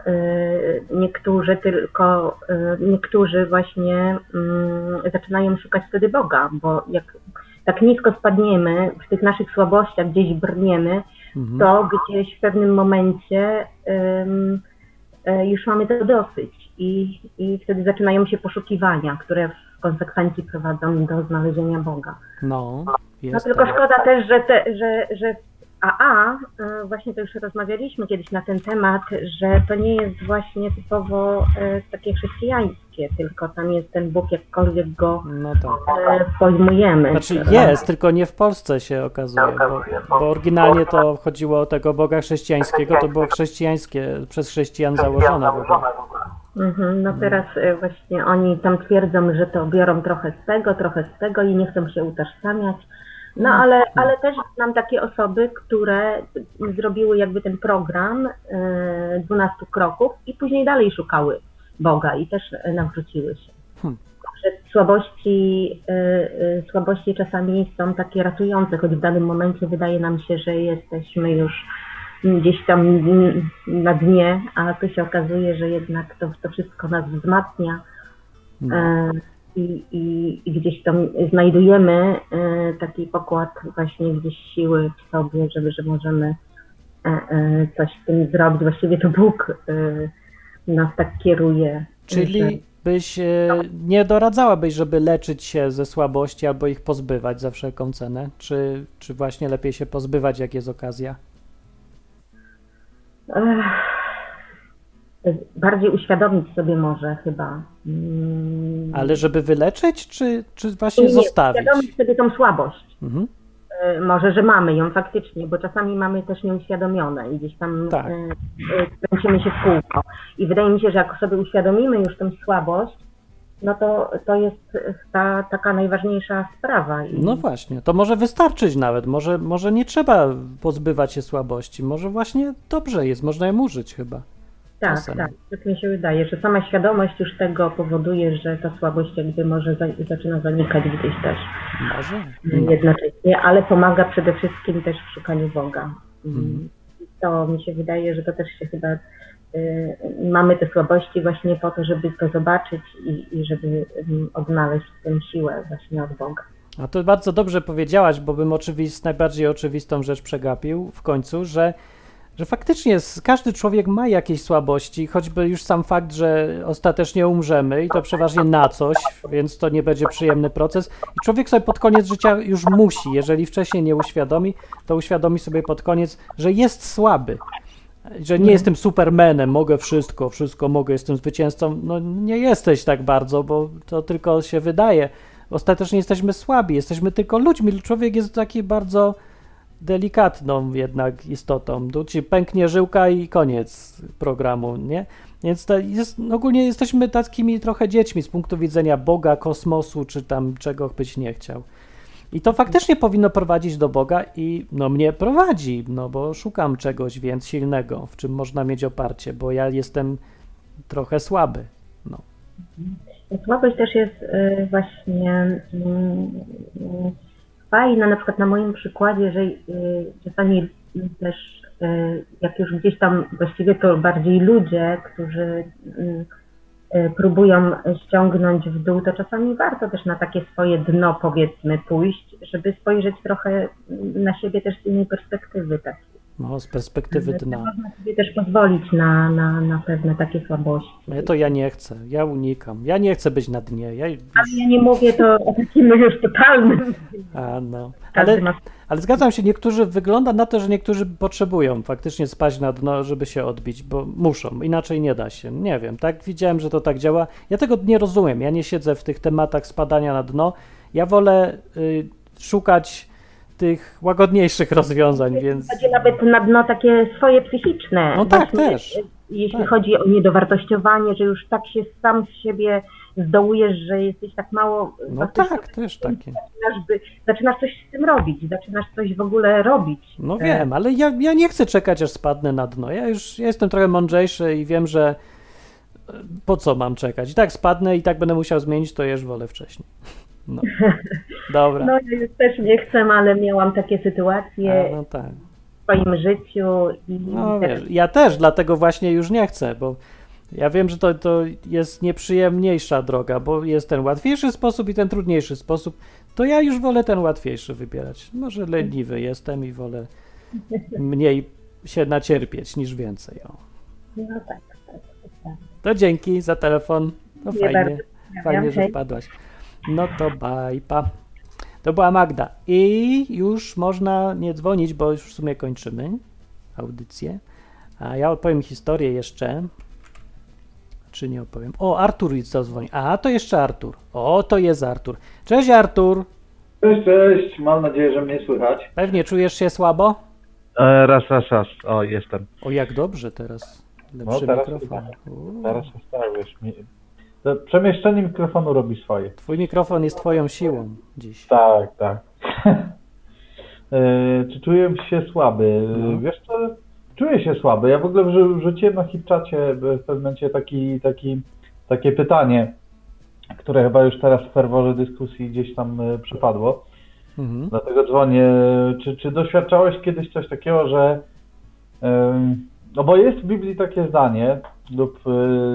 Speaker 5: niektórzy tylko, niektórzy właśnie mm, zaczynają szukać wtedy Boga, bo jak tak nisko spadniemy, w tych naszych słabościach gdzieś brniemy, mhm. to gdzieś w pewnym momencie um, już mamy to dosyć i, i wtedy zaczynają się poszukiwania, które w konsekwencji prowadzą do znalezienia Boga.
Speaker 3: No,
Speaker 5: no tylko szkoda też, że, te, że, że AA, e, właśnie to już rozmawialiśmy kiedyś na ten temat, że to nie jest właśnie typowo e, takie chrześcijańskie, tylko tam jest ten Bóg, jakkolwiek go
Speaker 3: no tak.
Speaker 5: E, pojmujemy.
Speaker 3: Znaczy jest, tylko nie w Polsce się okazuje, bo, bo oryginalnie to chodziło o tego Boga chrześcijańskiego, to było chrześcijańskie, przez chrześcijan założone w ogóle.
Speaker 5: Mhm, no teraz właśnie oni tam twierdzą, że to biorą trochę z tego, trochę z tego i nie chcą się utożsamiać. No mm. ale, ale też znam takie osoby, które zrobiły jakby ten program 12 e, kroków i później dalej szukały Boga i też nawróciły się. Hmm. Słabości, e, e, słabości czasami są takie ratujące, choć w danym momencie wydaje nam się, że jesteśmy już gdzieś tam na dnie, a tu się okazuje, że jednak to, to wszystko nas wzmacnia. No i, i, i gdzieś tam znajdujemy e, taki pokład właśnie gdzieś siły w sobie, żeby, że możemy e, e, coś z tym zrobić. Właściwie to Bóg nas tak kieruje.
Speaker 3: Czyli, byś nie doradzałabyś, żeby leczyć się ze słabości albo ich pozbywać za wszelką cenę? Czy, czy właśnie lepiej się pozbywać, jak jest okazja?
Speaker 5: Ech, bardziej uświadomić sobie może chyba. Mm,
Speaker 3: Ale żeby wyleczyć, czy, czy właśnie
Speaker 5: nie,
Speaker 3: zostawić?
Speaker 5: Uświadomić sobie tą słabość.
Speaker 3: Mhm.
Speaker 5: E, Może, że mamy ją faktycznie, bo czasami mamy też nieuświadomione i gdzieś tam
Speaker 3: Tak.
Speaker 5: e, e, kręcimy się w kółko. I wydaje mi się, że jak sobie uświadomimy już tę słabość, no to, to jest ta taka najważniejsza sprawa. I,
Speaker 3: No właśnie, to może wystarczyć nawet. Może, może nie trzeba pozbywać się słabości. Może właśnie dobrze jest, można ją użyć chyba.
Speaker 5: Tak, tak, tak mi się wydaje, że sama świadomość już tego powoduje, że ta słabość jakby może za, zaczyna zanikać gdzieś też
Speaker 3: Może? No.
Speaker 5: jednocześnie, ale pomaga przede wszystkim też w szukaniu Boga.
Speaker 3: Mhm.
Speaker 5: To mi się wydaje, że to też się chyba y, mamy te słabości właśnie po to, żeby to zobaczyć i, i żeby y, odnaleźć tę siłę właśnie od Boga.
Speaker 3: A to bardzo dobrze powiedziałaś, bo bym oczywist, najbardziej oczywistą rzecz przegapił w końcu, że, że faktycznie każdy człowiek ma jakieś słabości, choćby już sam fakt, że ostatecznie umrzemy i to przeważnie na coś, więc to nie będzie przyjemny proces. I człowiek sobie pod koniec życia już musi, jeżeli wcześniej nie uświadomi, to uświadomi sobie pod koniec, że jest słaby. Że nie jestem supermanem, mogę wszystko, wszystko mogę, jestem zwycięzcą. No nie jesteś tak bardzo, bo to tylko się wydaje. Ostatecznie jesteśmy słabi, jesteśmy tylko ludźmi. Człowiek jest taki bardzo delikatną jednak istotą. Tu ci pęknie żyłka i koniec programu, nie? Więc jest, ogólnie jesteśmy takimi trochę dziećmi z punktu widzenia Boga, kosmosu, czy tam czego być nie chciał. I to faktycznie powinno prowadzić do Boga i no mnie prowadzi, no bo szukam czegoś więc silnego, w czym można mieć oparcie, bo ja jestem trochę słaby. No.
Speaker 5: Słabość też jest y, właśnie y, fajna, na przykład na moim przykładzie, że y, czasami też y, jak już gdzieś tam właściwie to bardziej ludzie, którzy y, próbują ściągnąć w dół, to czasami warto też na takie swoje dno powiedzmy pójść, żeby spojrzeć trochę na siebie też z innej perspektywy takiej.
Speaker 3: No, z perspektywy dna.
Speaker 5: Można sobie też pozwolić na, na, na pewne takie słabości.
Speaker 3: Ja to ja nie chcę, ja unikam. Ja nie chcę być na dnie. Ja,
Speaker 5: Ale ja nie mówię to o takim <laughs> już totalnym.
Speaker 3: a, no. Ale, ale zgadzam się, niektórzy, wygląda na to, że niektórzy potrzebują faktycznie spaść na dno, żeby się odbić, bo muszą, inaczej nie da się. Nie wiem, tak widziałem, że to tak działa. Ja tego nie rozumiem, ja nie siedzę w tych tematach spadania na dno. Ja wolę y, szukać tych łagodniejszych rozwiązań, więc...
Speaker 5: Chodzi nawet na dno takie swoje psychiczne.
Speaker 3: No tak,
Speaker 5: Właśnie,
Speaker 3: też.
Speaker 5: Jeśli
Speaker 3: Tak.
Speaker 5: chodzi o niedowartościowanie, że już tak się sam z siebie zdołujesz, że jesteś tak mało
Speaker 3: No tak, też takie.
Speaker 5: zaczynasz, by, zaczynasz coś z tym robić, zaczynasz coś w ogóle robić.
Speaker 3: No
Speaker 5: E,
Speaker 3: wiem, ale ja, ja nie chcę czekać, aż spadnę na dno. Ja już ja jestem trochę mądrzejszy i wiem, że e, po co mam czekać. I tak spadnę i tak będę musiał zmienić, to już wolę wcześniej. No. <laughs> Dobra.
Speaker 5: No ja już też nie chcę, ale miałam takie sytuacje
Speaker 3: A, no tak.
Speaker 5: w swoim życiu i
Speaker 3: No
Speaker 5: też
Speaker 3: wiesz, ja też, dlatego właśnie już nie chcę, bo ja wiem, że to, to jest nieprzyjemniejsza droga, bo jest ten łatwiejszy sposób i ten trudniejszy sposób. To ja już wolę ten łatwiejszy wybierać. Może leniwy jestem i wolę mniej się nacierpieć niż więcej. O.
Speaker 5: no tak, tak, tak.
Speaker 3: To dzięki za telefon. No fajnie,
Speaker 5: bardzo.
Speaker 3: fajnie, że wpadłaś. No to bye, pa. To była Magda. I już można nie dzwonić, bo już w sumie kończymy audycję. A ja opowiem historię jeszcze. Czy nie opowiem? O, Artur już zadzwoni. A, to jeszcze Artur. O, to jest Artur. Cześć Artur.
Speaker 6: Cześć, cześć. Mam nadzieję, że mnie słychać.
Speaker 3: Pewnie czujesz się słabo?
Speaker 6: E, raz, raz, raz. O, jestem.
Speaker 3: O, jak dobrze teraz. Lepszy
Speaker 6: No, teraz
Speaker 3: mikrofon.
Speaker 6: Teraz wiesz, mi... przemieszczenie mikrofonu robi swoje.
Speaker 3: Twój mikrofon jest twoją siłą dziś.
Speaker 6: Tak, tak. <laughs> e, czy czuję się słaby?
Speaker 3: No.
Speaker 6: Wiesz co, czuję się słaby. Ja w ogóle wrzu- wrzuciłem na hipczacie w pewnym momencie taki, taki, takie pytanie, które chyba już teraz w ferworze dyskusji gdzieś tam e, przypadło.
Speaker 3: Mhm.
Speaker 6: Dlatego dzwonię. Czy, czy doświadczałeś kiedyś coś takiego, że. No bo jest w Biblii takie zdanie, lub e,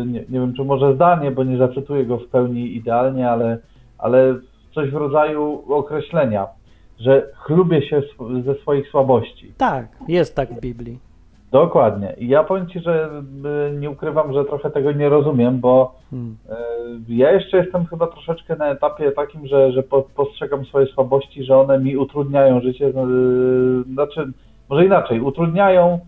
Speaker 6: nie, nie wiem, czy może zdanie, bo nie zacytuję go w pełni idealnie, ale, ale coś w rodzaju określenia, że chlubię się ze swoich słabości.
Speaker 3: Tak, jest tak w Biblii.
Speaker 6: Dokładnie. I ja powiem Ci, że e, nie ukrywam, że trochę tego nie rozumiem, bo
Speaker 3: Hmm.
Speaker 6: e, ja jeszcze jestem chyba troszeczkę na etapie takim, że, że po, postrzegam swoje słabości, że one mi utrudniają życie. Znaczy, może inaczej, utrudniają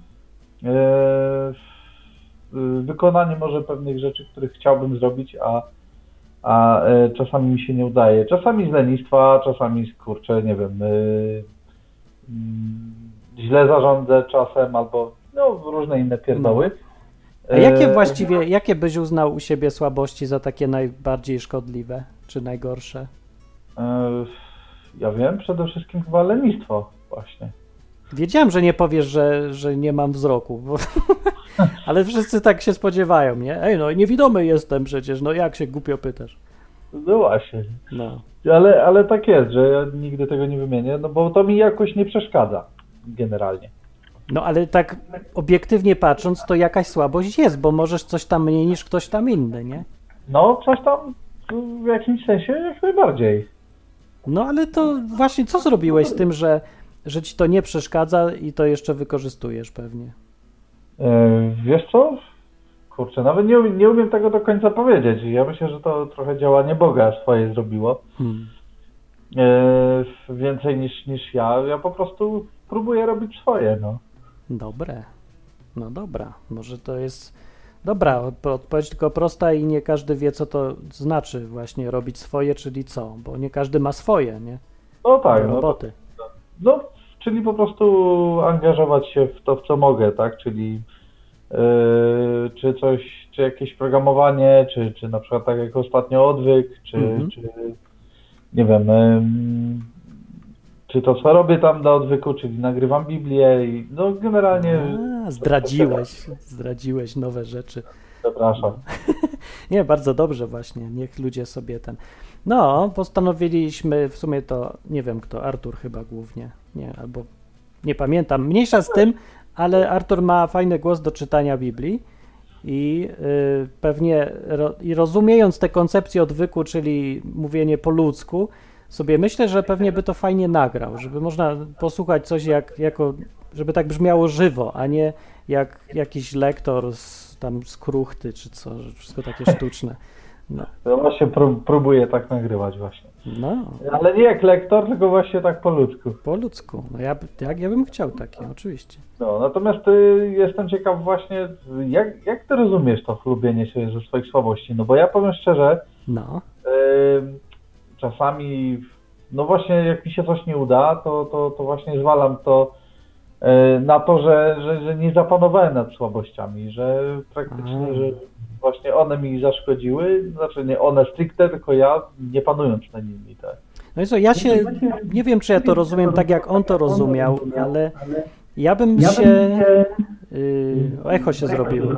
Speaker 6: wykonanie może pewnych rzeczy, których chciałbym zrobić, a, a yy, czasami mi się nie udaje. Czasami z lenistwa, czasami z kurczę, nie wiem, yy, mm, źle zarządzę czasem albo no, różne inne pierdoły.
Speaker 3: A jakie
Speaker 6: E,
Speaker 3: właściwie, jakie byś uznał u siebie słabości za takie najbardziej szkodliwe, czy najgorsze?
Speaker 6: E, Ja wiem, przede wszystkim chyba lenistwo właśnie.
Speaker 3: Wiedziałem, że nie powiesz, że, że nie mam wzroku, bo... <laughs> ale wszyscy tak się spodziewają, nie? Ej, no niewidomy jestem przecież, no jak się głupio pytasz?
Speaker 6: No właśnie.
Speaker 3: No.
Speaker 6: Ale, ale tak jest, że ja nigdy tego nie wymienię, no bo to mi jakoś nie przeszkadza generalnie.
Speaker 3: No ale tak obiektywnie patrząc, to jakaś słabość jest, bo możesz coś tam mniej niż ktoś tam inny, nie?
Speaker 6: No, coś tam w jakimś sensie jak najbardziej.
Speaker 3: No ale to właśnie co zrobiłeś z tym, że, że ci to nie przeszkadza i to jeszcze wykorzystujesz pewnie?
Speaker 6: E, Wiesz co? Kurczę, nawet nie, umiem- nie umiem tego do końca powiedzieć. Ja myślę, że to trochę działanie Boga swoje zrobiło.
Speaker 3: Hmm.
Speaker 6: E, Więcej niż, niż ja. Ja po prostu próbuję robić swoje, no.
Speaker 3: Dobre. No dobra, może to jest dobra odpo- odpowiedź, tylko prosta i nie każdy wie, co to znaczy właśnie robić swoje, czyli co, bo nie każdy ma swoje, nie?
Speaker 6: No tak,
Speaker 3: Do
Speaker 6: no,
Speaker 3: roboty.
Speaker 6: No, czyli po prostu angażować się w to, w co mogę, tak? Czyli yy, czy coś, czy jakieś programowanie, czy, czy na przykład tak jak ostatnio odwyk, czy,
Speaker 3: Mhm.
Speaker 6: czy nie wiem, ym, czy to co robię tam do odwyku, czyli nagrywam Biblię i no generalnie,
Speaker 3: A, zdradziłeś, zdradziłeś nowe rzeczy.
Speaker 6: przepraszam. <laughs>
Speaker 3: Nie, bardzo dobrze właśnie, niech ludzie sobie ten... No, postanowiliśmy, w sumie to, nie wiem kto, Artur chyba głównie, nie, albo nie pamiętam, mniejsza z tym, ale Artur ma fajny głos do czytania Biblii i y, pewnie, ro, i rozumiejąc te koncepcje odwyku, czyli mówienie po ludzku, sobie myślę, że pewnie by to fajnie nagrał, żeby można posłuchać coś jak, jako, żeby tak brzmiało żywo, a nie jak jakiś lektor z, tam z kruchty czy co, wszystko takie sztuczne. No,
Speaker 6: Ja właśnie pró- próbuję tak nagrywać właśnie.
Speaker 3: no
Speaker 6: Ale nie jak lektor, tylko właśnie tak po ludzku.
Speaker 3: po ludzku. No ja, jak ja bym chciał takie, oczywiście.
Speaker 6: No, natomiast y, jestem ciekaw właśnie, jak, jak ty rozumiesz to chlubienie się ze swoich słabości? No bo ja powiem szczerze,
Speaker 3: No,
Speaker 6: y, czasami, no właśnie jak mi się coś nie uda, to, to, to właśnie zwalam to na to, że, że, że nie zapanowałem nad słabościami, że praktycznie, że właśnie one mi zaszkodziły, znaczy nie one stricte, tylko ja nie panując nad nimi, tak.
Speaker 3: no i co, ja się, nie wiem czy ja to rozumiem tak jak on to rozumiał, ale ja bym się, yy, o, echo się zrobiło.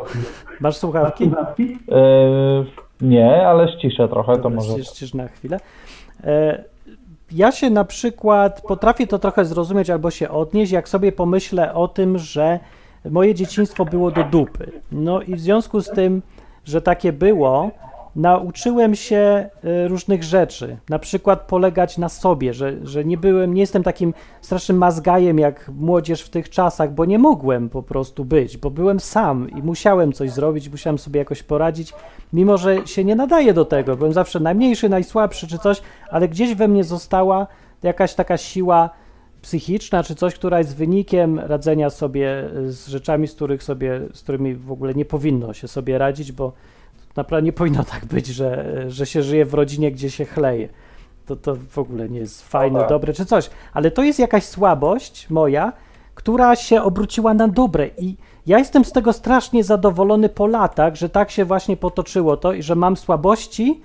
Speaker 3: Masz słuchawki?
Speaker 6: Y, nie, ale ściszę trochę, to może...
Speaker 3: ścisz- ścisz na chwilę. Ja się na przykład potrafię to trochę zrozumieć albo się odnieść, jak sobie pomyślę o tym, że moje dzieciństwo było do dupy. No i w związku z tym, że takie było, nauczyłem się e, różnych rzeczy. Na przykład polegać na sobie, że, że nie byłem, nie jestem takim strasznym mazgajem jak młodzież w tych czasach, bo nie mogłem po prostu być, bo byłem sam i musiałem coś zrobić, musiałem sobie jakoś poradzić, mimo że się nie nadaje do tego. Byłem zawsze najmniejszy, najsłabszy czy coś, ale gdzieś we mnie została jakaś taka siła psychiczna czy coś, która jest wynikiem radzenia sobie z rzeczami, z których sobie, z którymi w ogóle nie powinno się sobie radzić, bo naprawdę nie powinno tak być, że, że się żyje w rodzinie, gdzie się chleje. To, to w ogóle nie jest fajne,
Speaker 6: tak.
Speaker 3: dobre czy coś. Ale to jest jakaś słabość moja, która się obróciła na dobre i ja jestem z tego strasznie zadowolony po latach, że tak się właśnie potoczyło to i że mam słabości,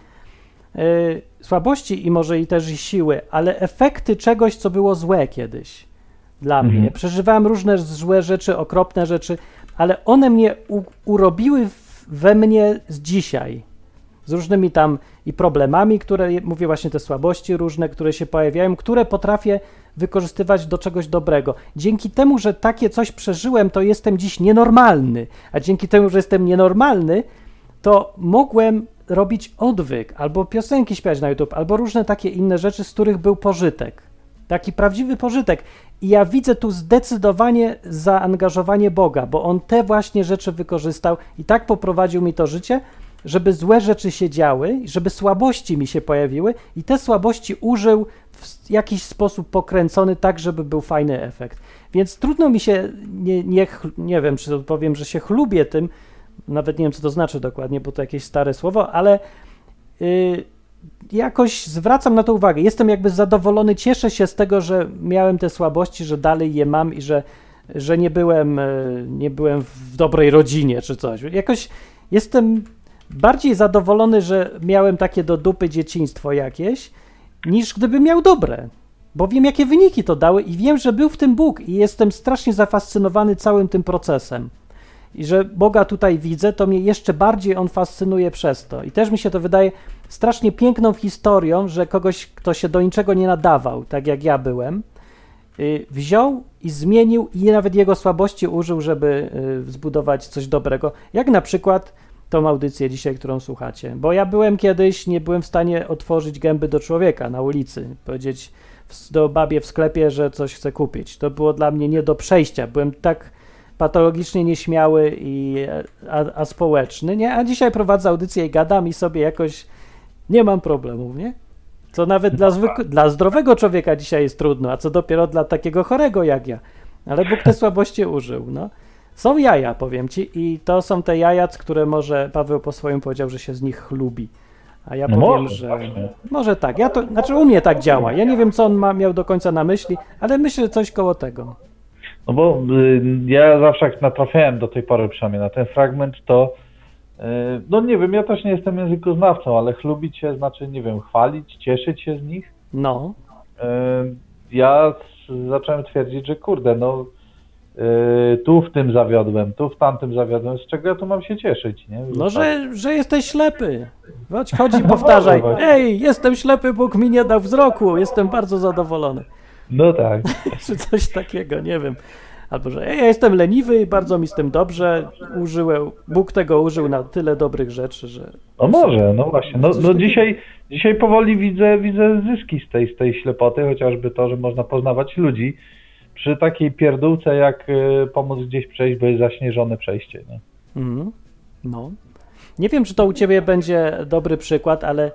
Speaker 3: yy, słabości i może i też i siły, ale efekty czegoś, co było złe kiedyś dla
Speaker 6: Mhm.
Speaker 3: mnie. Przeżywałem różne złe rzeczy, okropne rzeczy, ale one mnie urobiły w, we mnie z dzisiaj. Z różnymi tam i problemami, które, mówię właśnie te słabości różne, które się pojawiają, które potrafię wykorzystywać do czegoś dobrego. Dzięki temu, że takie coś przeżyłem, to jestem dziś nienormalny, a dzięki temu, że jestem nienormalny, to mogłem robić odwyk, albo piosenki śpiewać na YouTube, albo różne takie inne rzeczy, z których był pożytek. Taki prawdziwy pożytek. I ja widzę tu zdecydowanie zaangażowanie Boga, bo On te właśnie rzeczy wykorzystał i tak poprowadził mi to życie, żeby złe rzeczy się działy, żeby słabości mi się pojawiły i te słabości użył w jakiś sposób pokręcony tak, żeby był fajny efekt. Więc trudno mi się, nie, nie, nie wiem, czy powiem, że się chlubię tym, nawet nie wiem, co to znaczy dokładnie, bo to jakieś stare słowo, ale yy, jakoś zwracam na to uwagę. Jestem jakby zadowolony, cieszę się z tego, że miałem te słabości, że dalej je mam i że, że nie, byłem, nie byłem w dobrej rodzinie czy coś. Jakoś jestem bardziej zadowolony, że miałem takie do dupy dzieciństwo jakieś, niż gdybym miał dobre. Bo wiem, jakie wyniki to dały i wiem, że był w tym Bóg i jestem strasznie zafascynowany całym tym procesem. I że Boga tutaj widzę, to mnie jeszcze bardziej on fascynuje przez to. I też mi się to wydaje strasznie piękną historią, że kogoś, kto się do niczego nie nadawał, tak jak ja byłem, y, wziął i zmienił i nawet jego słabości użył, żeby y, zbudować coś dobrego. Jak na przykład tą audycję dzisiaj, którą słuchacie. Bo ja byłem kiedyś, nie byłem w stanie otworzyć gęby do człowieka na ulicy, powiedzieć do babie w sklepie, że coś chcę kupić. To było dla mnie nie do przejścia. Byłem tak patologicznie nieśmiały i społeczny, nie? A dzisiaj prowadzę audycję i gadam i sobie jakoś nie mam problemów, nie? Co nawet dla, zwykł- dla zdrowego człowieka dzisiaj jest trudno, a co dopiero dla takiego chorego jak ja. Ale Bóg te <laughs> słabości użył, no. Są jaja, powiem ci, i to są te jaja, które może Paweł po swoim powiedział, że się z nich chlubi. A ja
Speaker 6: No
Speaker 3: powiem,
Speaker 6: może,
Speaker 3: że.
Speaker 6: właśnie.
Speaker 3: Może tak. Ja to, znaczy u mnie tak działa. Ja nie wiem, co on ma, miał do końca na myśli, ale myślę, że coś koło tego.
Speaker 6: No bo y, ja zawsze jak natrafiałem do tej pory przynajmniej na ten fragment, to y, no nie wiem, ja też nie jestem językoznawcą, ale chlubić się znaczy, nie wiem, chwalić, cieszyć się z nich.
Speaker 3: No,
Speaker 6: Y, ja zacząłem twierdzić, że kurde, no tu w tym zawiodłem, tu w tamtym zawiodłem, z czego ja tu mam się cieszyć, nie?
Speaker 3: no że, że jesteś ślepy. Chodź, chodź i powtarzaj.
Speaker 6: Dobra, właśnie.
Speaker 3: Ej, jestem ślepy, Bóg mi nie dał wzroku. Jestem bardzo zadowolony.
Speaker 6: No tak. <laughs>
Speaker 3: Czy coś takiego, nie wiem. Albo, że ja jestem leniwy i bardzo mi z tym dobrze. Użyłem, Bóg tego użył na tyle dobrych rzeczy, że.
Speaker 6: No może, no właśnie. No, no dzisiaj, dzisiaj powoli widzę, widzę zyski z tej, z tej ślepoty, chociażby to, że można poznawać ludzi przy takiej pierdółce, jak y, pomóc gdzieś przejść, bo jest zaśnieżone przejście. Nie?
Speaker 3: Mhm. No. Nie wiem, czy to u ciebie będzie dobry przykład, ale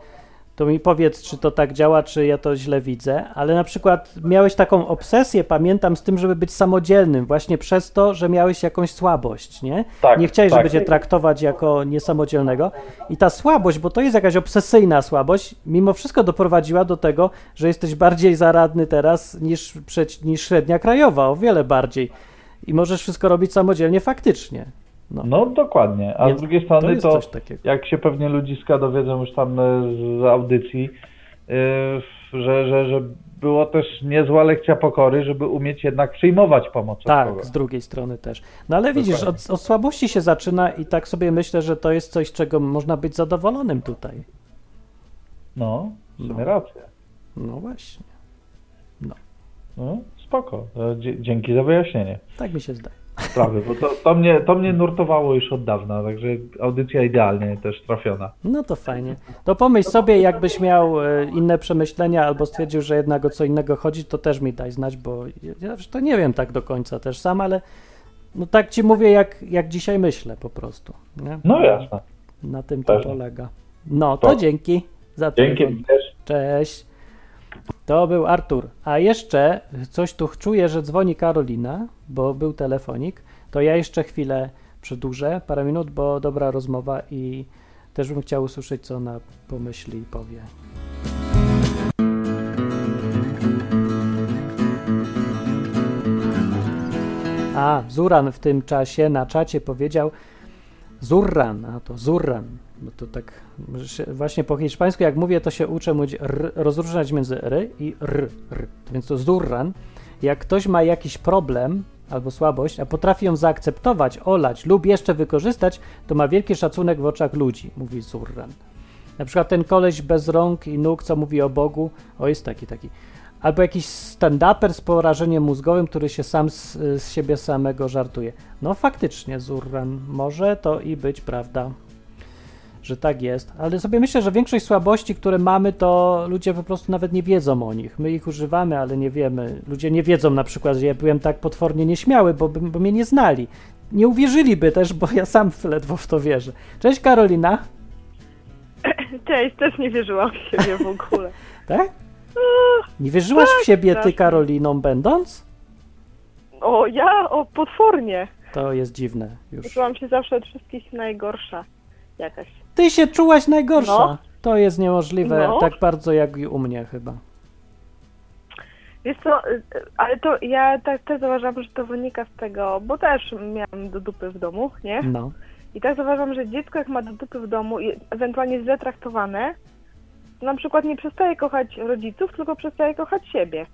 Speaker 3: to mi powiedz, czy to tak działa, czy ja to źle widzę, ale na przykład miałeś taką obsesję, pamiętam, z tym, żeby być samodzielnym, właśnie przez to, że miałeś jakąś słabość, nie?
Speaker 6: Tak,
Speaker 3: nie chciałeś,
Speaker 6: tak.
Speaker 3: żeby cię traktować jako niesamodzielnego. I ta słabość, bo to jest jakaś obsesyjna słabość, mimo wszystko doprowadziła do tego, że jesteś bardziej zaradny teraz niż, niż średnia krajowa, o wiele bardziej. I możesz wszystko robić samodzielnie faktycznie. No.
Speaker 6: No dokładnie, a
Speaker 3: Więc
Speaker 6: z drugiej
Speaker 3: to
Speaker 6: strony to,
Speaker 3: takiego.
Speaker 6: jak się pewnie ludziska dowiedzą już tam e, z audycji, y, że, że, że było też niezła lekcja pokory, żeby umieć jednak przyjmować pomoc od
Speaker 3: Tak, z drugiej strony też. No ale widzisz, od, od słabości się zaczyna i tak sobie myślę, że to jest coś, czego można być zadowolonym tutaj.
Speaker 6: No, w sumie
Speaker 3: No.
Speaker 6: rację.
Speaker 3: No właśnie,
Speaker 6: No, spoko. E, Dzięki za wyjaśnienie.
Speaker 3: tak mi się zdaje.
Speaker 6: Sprawy, bo to, to, mnie, to mnie nurtowało już od dawna, także audycja idealnie też trafiona.
Speaker 3: No to fajnie. To pomyśl sobie, jakbyś miał e, inne przemyślenia albo stwierdził, że jednak o co innego chodzi, to też mi daj znać, bo ja to nie wiem tak do końca też sam, ale no tak ci mówię, jak, jak dzisiaj myślę po prostu. Nie?
Speaker 6: No jasne.
Speaker 3: Na tym to
Speaker 6: Pewnie.
Speaker 3: polega. No to
Speaker 6: Tak.
Speaker 3: dzięki za telefon.
Speaker 6: Dzięki.
Speaker 3: Cześć. To był Artur. A jeszcze coś tu czuję, że dzwoni Karolina, bo był telefonik. To ja jeszcze chwilę przedłużę, parę minut, bo dobra rozmowa i też bym chciał usłyszeć, co ona pomyśli i powie. A, Zuran w tym czasie na czacie powiedział Zurran, a to Zurran, bo to tak właśnie po hiszpańsku jak mówię, to się uczę mówić r, rozróżniać między r i r, r. Więc to Zurran. Jak ktoś ma jakiś problem albo słabość, a potrafi ją zaakceptować, olać lub jeszcze wykorzystać, to ma wielki szacunek w oczach ludzi, mówi Zurran. Na przykład ten koleś bez rąk i nóg, co mówi o Bogu, o jest taki, taki. Albo jakiś stand-uper z porażeniem mózgowym, który się sam z, z siebie samego żartuje. No faktycznie, Zurran, może to i być prawda, że tak jest. Ale sobie myślę, że większość słabości, które mamy, to ludzie po prostu nawet nie wiedzą o nich. My ich używamy, ale nie wiemy. Ludzie nie wiedzą na przykład, że ja byłem tak potwornie nieśmiały, bo, bo mnie nie znali. Nie uwierzyliby też, bo ja sam ledwo w to wierzę. Cześć Karolina. <clears throat>
Speaker 7: Cześć, też nie wierzyłam w siebie w ogóle. <laughs>
Speaker 3: Tak? Nie wierzyłaś w siebie ty. Karoliną, będąc?
Speaker 7: O, ja? O, potwornie.
Speaker 3: To jest dziwne już.
Speaker 7: Czułam się zawsze od wszystkich najgorsza. Jakaś.
Speaker 3: Ty się czułaś najgorsza.
Speaker 7: No.
Speaker 3: To jest niemożliwe,
Speaker 7: No.
Speaker 3: tak bardzo jak i u mnie chyba.
Speaker 7: Wiesz co, y, ale to ja tak też zauważam, że to wynika z tego, bo też miałam do dupy w domu, nie?
Speaker 3: No.
Speaker 7: I tak zauważam, że dziecko jak ma do dupy w domu i ewentualnie źle traktowane, to na przykład nie przestaje kochać rodziców, tylko przestaje kochać siebie.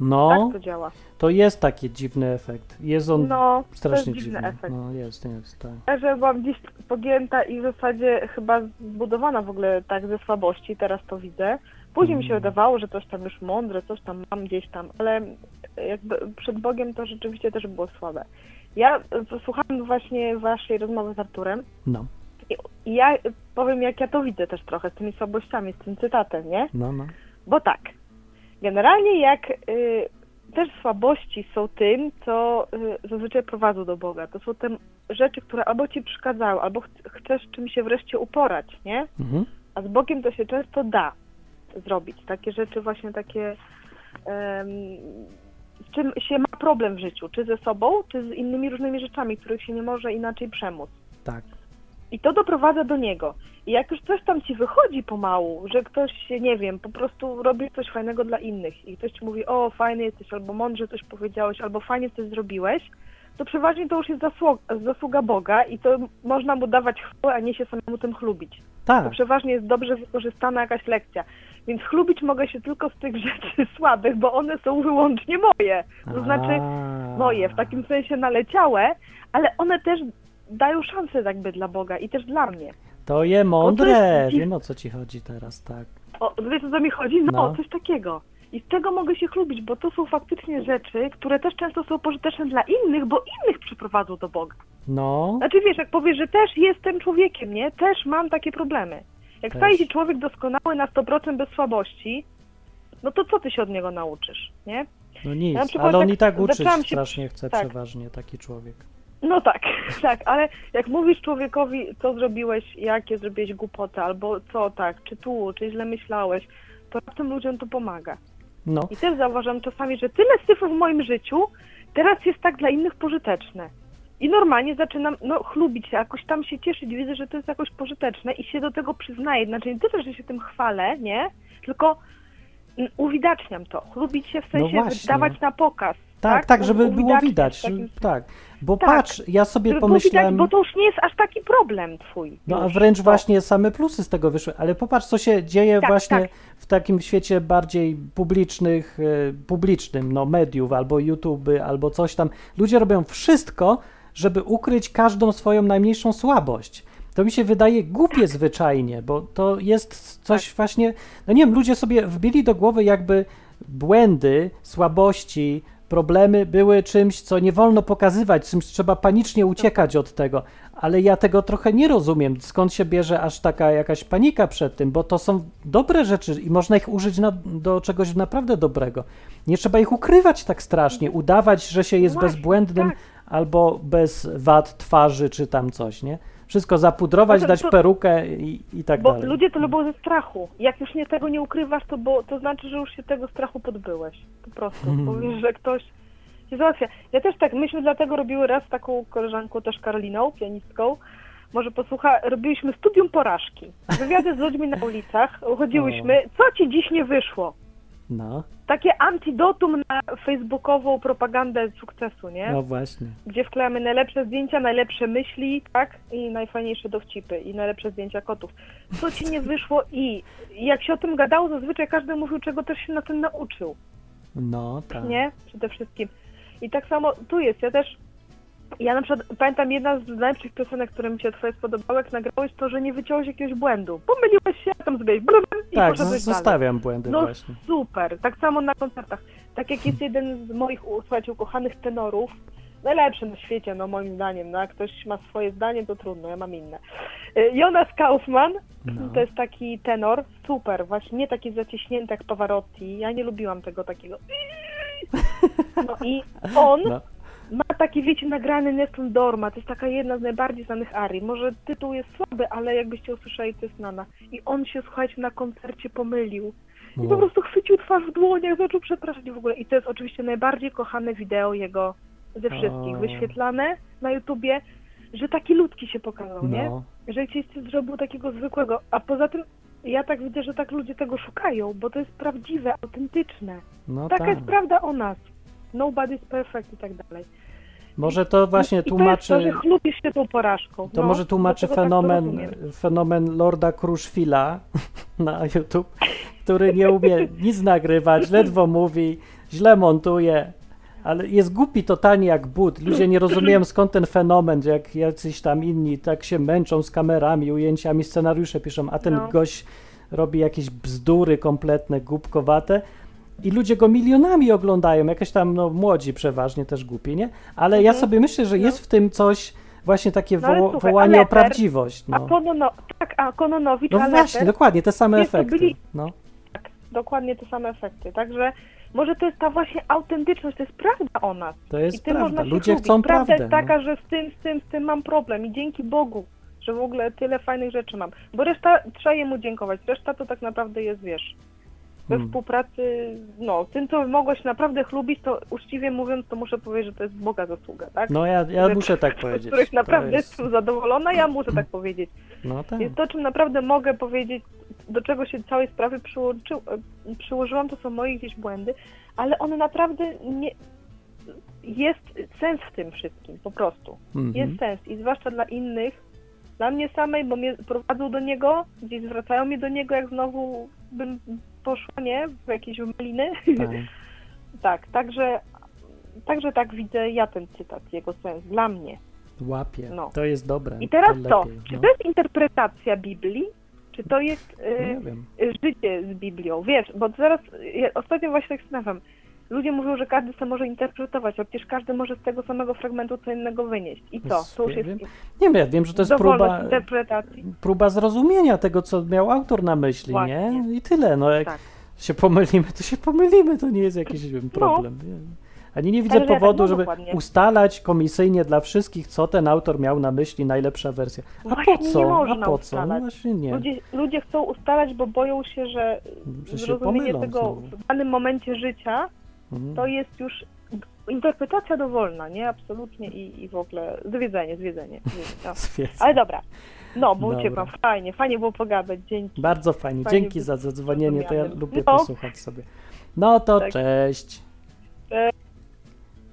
Speaker 3: No,
Speaker 7: Tak to działa.
Speaker 3: to jest taki dziwny efekt. Jest on
Speaker 7: No,
Speaker 3: strasznie
Speaker 7: jest dziwny
Speaker 3: dziwny.
Speaker 7: efekt.
Speaker 3: No, jest, jest, tak.
Speaker 7: Ja, że byłam gdzieś pogięta i w zasadzie chyba zbudowana w ogóle tak ze słabości, teraz to widzę. Później mi się
Speaker 3: Mm.
Speaker 7: wydawało, że coś tam już mądre, coś tam mam gdzieś tam, ale jakby przed Bogiem to rzeczywiście też było słabe. Ja y, posłuchałam właśnie waszej rozmowy z Arturem
Speaker 3: No,
Speaker 7: i ja powiem, jak ja to widzę też trochę z tymi słabościami, z tym cytatem, nie?
Speaker 3: no, no.
Speaker 7: Bo tak, generalnie jak y, też słabości są tym, co y, zazwyczaj prowadzą do Boga. To są te rzeczy, które albo ci przeszkadzają, albo ch- chcesz czymś się wreszcie uporać, nie?
Speaker 3: Mhm.
Speaker 7: A z Bogiem to się często da zrobić. Takie rzeczy właśnie takie, z czym się ma problem w życiu, czy ze sobą, czy z innymi różnymi rzeczami, których się nie może inaczej przemóc.
Speaker 3: Tak.
Speaker 7: I to doprowadza do niego. I jak już coś tam ci wychodzi pomału, że ktoś, nie wiem, po prostu robi coś fajnego dla innych i ktoś ci mówi, o fajny jesteś, albo mądrze coś powiedziałeś, albo fajnie coś zrobiłeś, to przeważnie to już jest zasługa, zasługa Boga i to można mu dawać chwałę, a nie się samemu tym chlubić. To
Speaker 3: Tak,
Speaker 7: przeważnie jest dobrze wykorzystana jakaś lekcja. Więc chlubić mogę się tylko z tych <laughs> rzeczy słabych, bo one są wyłącznie moje. To znaczy moje, w takim sensie naleciałe, ale one też dają szansę jakby dla Boga i też dla mnie.
Speaker 3: To je
Speaker 7: O, to
Speaker 3: mądre. Wiem o co ci chodzi teraz, tak.
Speaker 7: O, wiesz o co mi chodzi? No,
Speaker 3: No.
Speaker 7: coś takiego. I z tego mogę się chlubić, bo to są faktycznie rzeczy, które też często są pożyteczne dla innych, bo innych przyprowadzą do Boga.
Speaker 3: No,
Speaker 7: Znaczy wiesz, jak powiesz, że też jestem człowiekiem, nie? Też mam takie problemy. Jak
Speaker 3: Też.
Speaker 7: staje się człowiek doskonały na 100% bez słabości, no to co ty się od niego nauczysz, nie?
Speaker 3: no nic.
Speaker 7: Ja
Speaker 3: Ale on
Speaker 7: tak
Speaker 3: i tak
Speaker 7: się-
Speaker 3: strasznie chce
Speaker 7: tak.
Speaker 3: przeważnie taki człowiek.
Speaker 7: No tak, <laughs> tak, ale jak mówisz człowiekowi, co zrobiłeś, jakie zrobiłeś głupoty, albo co tak, czy tu, czy źle myślałeś, to tym ludziom to pomaga.
Speaker 3: No,
Speaker 7: I też zauważam czasami, że tyle syfów w moim życiu teraz jest tak dla innych pożyteczne. I normalnie zaczynam no, chlubić się, jakoś tam się cieszyć, widzę, że to jest jakoś pożyteczne i się do tego przyznaję. Znaczy nie tyle, że się tym chwalę, nie? Tylko mm, uwidaczniam to. Chlubić się w sensie
Speaker 3: No
Speaker 7: dawać na pokaz.
Speaker 3: tak, tak, żeby było widać. Tak, bo
Speaker 7: Tak.
Speaker 3: patrz, ja sobie pomyślałem...
Speaker 7: Widać, bo to już nie jest aż taki problem twój.
Speaker 3: No a wręcz
Speaker 7: To-
Speaker 3: właśnie same plusy z tego wyszły, ale popatrz, co się dzieje
Speaker 7: Tak,
Speaker 3: właśnie
Speaker 7: tak.
Speaker 3: w takim świecie bardziej publicznych, e, publicznym, no mediów, albo YouTube, albo coś tam. Ludzie robią wszystko, żeby ukryć każdą swoją najmniejszą słabość. To mi się wydaje głupie
Speaker 7: Tak.
Speaker 3: zwyczajnie, bo to jest coś właśnie, no nie wiem, ludzie sobie wbili do głowy jakby błędy, słabości, problemy były czymś, co nie wolno pokazywać, czymś trzeba panicznie uciekać od tego. Ale ja tego trochę nie rozumiem, skąd się bierze aż taka jakaś panika przed tym, bo to są dobre rzeczy i można ich użyć na, do czegoś naprawdę dobrego. Nie trzeba ich ukrywać tak strasznie, udawać, że się jest bezbłędnym
Speaker 7: tak.
Speaker 3: albo bez wad twarzy czy tam coś, nie? Wszystko zapudrować,
Speaker 7: to-
Speaker 3: dać
Speaker 7: to-
Speaker 3: perukę i, i tak
Speaker 7: Bo
Speaker 3: dalej.
Speaker 7: ludzie to lubią ze strachu. Jak już nie tego nie ukrywasz, to, bo, to znaczy, że już się tego strachu pozbyłeś. Po prostu.
Speaker 3: Hmm. <laughs>
Speaker 7: Bo że ktoś się załatwia. Ja też tak, myśmy dlatego robiły raz z taką koleżanką, też Karoliną, pianistką. Może posłucha, robiliśmy studium porażki. Wywiady z ludźmi na ulicach. <laughs> Chodziłyśmy, co ci dziś nie wyszło?
Speaker 3: No,
Speaker 7: Takie antidotum na facebookową propagandę sukcesu, nie?
Speaker 3: no właśnie.
Speaker 7: gdzie wklejamy najlepsze zdjęcia, najlepsze myśli, tak? I najfajniejsze dowcipy i najlepsze zdjęcia kotów. Co ci nie wyszło i jak się o tym gadało, zazwyczaj każdy mówił, czego też się na tym nauczył,
Speaker 3: No, tak.
Speaker 7: nie? Przede wszystkim. I tak samo tu jest, ja też ja na przykład pamiętam jedna z najlepszych piosenek, które mi się twoje spodobały, jak nagrałeś to, że nie wyciąłeś jakiegoś błędu. Pomyliłeś się, tam zrobiłeś blum i
Speaker 3: Tak,
Speaker 7: dalej.
Speaker 3: zostawiam błędy
Speaker 7: No
Speaker 3: właśnie.
Speaker 7: super, tak samo na koncertach. Tak jak jest jeden z moich, słuchajcie, ukochanych tenorów, najlepszy na świecie, no moim zdaniem, no jak ktoś ma swoje zdanie, to trudno, ja mam inne. Y, Jonas Kaufman,
Speaker 3: No.
Speaker 7: to jest taki tenor, super, właśnie nie taki zaciśnięty jak Pavarotti, ja nie lubiłam tego takiego. <laughs> No i on
Speaker 3: No.
Speaker 7: Ma taki, wiecie, nagrany Nessun Dorma, to jest taka jedna z najbardziej znanych arii. Może tytuł jest słaby, ale jakbyście usłyszeli, to jest znana. I on się, słuchajcie, na koncercie pomylił. I po
Speaker 3: No.
Speaker 7: prostu chwycił twarz w dłoniach, zaczął przepraszać w ogóle. I to jest oczywiście najbardziej kochane wideo jego ze wszystkich,
Speaker 3: O.
Speaker 7: wyświetlane na YouTubie, że taki ludki się pokazał, nie?
Speaker 3: No,
Speaker 7: Że gdzieś zrobił takiego zwykłego. A poza tym ja tak widzę, że tak ludzie tego szukają, bo to jest prawdziwe, autentyczne.
Speaker 3: no
Speaker 7: Taka
Speaker 3: tak.
Speaker 7: jest prawda o nas. Nobody's perfect i tak dalej.
Speaker 3: Może to właśnie
Speaker 7: I to
Speaker 3: tłumaczy...
Speaker 7: jest to, że chlubisz się tą porażką.
Speaker 3: To
Speaker 7: no,
Speaker 3: może tłumaczy
Speaker 7: dlatego tak to
Speaker 3: fenomen,
Speaker 7: rozumiem.
Speaker 3: fenomen Lorda Kruszwila <laughs> na YouTube, który nie umie nic nagrywać, ledwo mówi, źle montuje, ale jest głupi totalnie jak but. Ludzie nie rozumieją skąd ten fenomen, że jak jacyś tam inni tak się męczą z kamerami, ujęciami, scenariusze piszą, a ten
Speaker 7: No.
Speaker 3: gość robi jakieś bzdury kompletne, głupkowate. I ludzie go milionami oglądają, jakieś tam no, młodzi przeważnie też głupi, nie? Ale ja sobie myślę, że jest w tym coś, właśnie takie
Speaker 7: Mhm. No
Speaker 3: woło-
Speaker 7: słuchaj,
Speaker 3: wołanie
Speaker 7: a
Speaker 3: o prawdziwość.
Speaker 7: A
Speaker 3: No,
Speaker 7: Konono, tak, a Kononowicz,
Speaker 3: no właśnie, dokładnie, te same
Speaker 7: Wiesz,
Speaker 3: efekty.
Speaker 7: byli-
Speaker 3: No.
Speaker 7: dokładnie te same efekty. Także może to jest ta właśnie autentyczność, to jest prawda o nas.
Speaker 3: To
Speaker 7: I
Speaker 3: jest
Speaker 7: tym
Speaker 3: prawda. Ludzie
Speaker 7: chlubić.
Speaker 3: chcą
Speaker 7: Prawda
Speaker 3: prawdę.
Speaker 7: jest taka, że z tym, z tym, z tym mam problem i dzięki Bogu, że w ogóle tyle fajnych rzeczy mam. Bo reszta, trzeba jemu dziękować, reszta to tak naprawdę jest, wiesz, we
Speaker 3: Hmm.
Speaker 7: współpracy, no, tym, co mogłeś naprawdę chlubić, to uczciwie mówiąc, to muszę powiedzieć, że to jest Boga zasługa, tak?
Speaker 3: No ja, ja muszę tak
Speaker 7: Z
Speaker 3: powiedzieć.
Speaker 7: których
Speaker 3: To
Speaker 7: naprawdę
Speaker 3: jest-
Speaker 7: jestem zadowolona, ja muszę tak powiedzieć.
Speaker 3: No tak.
Speaker 7: Jest to, czym naprawdę mogę powiedzieć, do czego się całej sprawy przyłączy, e, przyłożyłam, to są moje gdzieś błędy, ale one naprawdę nie... Jest sens w tym wszystkim, po prostu.
Speaker 3: Mhm.
Speaker 7: Jest sens i zwłaszcza dla innych, dla mnie samej, bo mnie prowadzą do niego, gdzieś zwracają mnie do niego, jak znowu bym poszła, nie, w jakieś maliny.
Speaker 3: Tak. <laughs>
Speaker 7: tak, także, także tak widzę ja ten cytat, jego sens, dla mnie.
Speaker 3: Łapie.
Speaker 7: No.
Speaker 3: To jest dobre.
Speaker 7: I teraz
Speaker 3: to
Speaker 7: to, czy
Speaker 3: no.
Speaker 7: to jest interpretacja Biblii, czy to jest y, y, życie z Biblią? Wiesz, bo zaraz, ja ostatnio właśnie tak zastanawiam, ludzie mówią, że każdy sobie może interpretować, a przecież każdy może z tego samego fragmentu co innego wynieść. I co? To już
Speaker 3: Nie
Speaker 7: jest.
Speaker 3: Nie wiem, ja wiem, że to jest próba,
Speaker 7: interpretacji.
Speaker 3: próba zrozumienia tego, co miał autor na myśli, nie?
Speaker 7: Właśnie.
Speaker 3: I tyle. No jak
Speaker 7: Tak.
Speaker 3: się pomylimy, to się pomylimy, to nie jest jakiś nie wiem, problem. Nie? Ani nie widzę
Speaker 7: Także tak,
Speaker 3: powodu,
Speaker 7: no
Speaker 3: żeby
Speaker 7: dokładnie.
Speaker 3: ustalać komisyjnie dla wszystkich, co ten autor miał na myśli, najlepsza wersja. A
Speaker 7: Właśnie
Speaker 3: po
Speaker 7: nie
Speaker 3: co? A po co? No właśnie nie.
Speaker 7: Ludzie, ludzie chcą ustalać, bo boją się, że
Speaker 3: Że się
Speaker 7: zrozumienie
Speaker 3: pomylą
Speaker 7: tego
Speaker 3: znowu.
Speaker 7: w danym momencie życia
Speaker 3: Mhm.
Speaker 7: to jest już interpretacja dowolna, nie? Absolutnie i, i w ogóle zwiedzenie, zwiedzenie. No.
Speaker 3: Zwiedza.
Speaker 7: Ale dobra. No, bo
Speaker 3: Dobra.
Speaker 7: uciekłam. Fajnie, fajnie było pogadać. Dzięki.
Speaker 3: Bardzo fajnie.
Speaker 7: Fajnie
Speaker 3: Dzięki za zadzwonienie, to ja lubię
Speaker 7: No.
Speaker 3: posłuchać sobie. No to
Speaker 7: Tak.
Speaker 3: cześć.
Speaker 7: Cześć.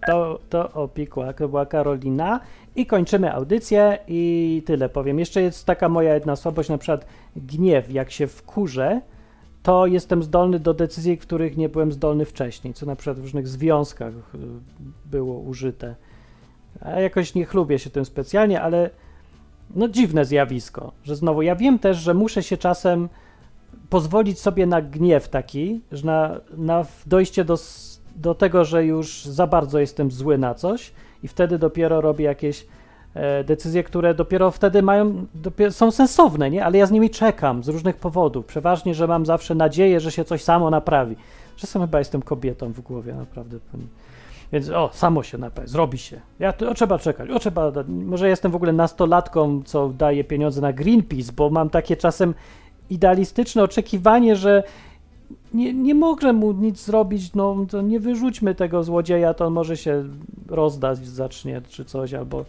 Speaker 3: To, to opikła, to była Karolina i kończymy audycję i tyle powiem. Jeszcze jest taka moja jedna słabość, na przykład gniew. Jak się wkurzę, to jestem zdolny do decyzji, których nie byłem zdolny wcześniej, co na przykład w różnych związkach y, było użyte. A jakoś nie chlubię się tym specjalnie, ale no dziwne zjawisko, że znowu ja wiem też, że muszę się czasem pozwolić sobie na gniew taki, że na, na dojście do, do tego, że już za bardzo jestem zły na coś i wtedy dopiero robię jakieś decyzje, które dopiero wtedy mają, dopiero są sensowne, nie? Ale ja z nimi czekam z różnych powodów. Przeważnie, że mam zawsze nadzieję, że się coś samo naprawi. Czasem chyba jestem kobietą w głowie, naprawdę. Więc o, samo się naprawi, zrobi się. Ja, to, o, trzeba czekać, o, trzeba, może jestem w ogóle nastolatką, co daje pieniądze na Greenpeace, bo mam takie czasem idealistyczne oczekiwanie, że nie, nie mogę mu nic zrobić, no to nie wyrzućmy tego złodzieja, to on może się rozdać, zacznie czy coś, albo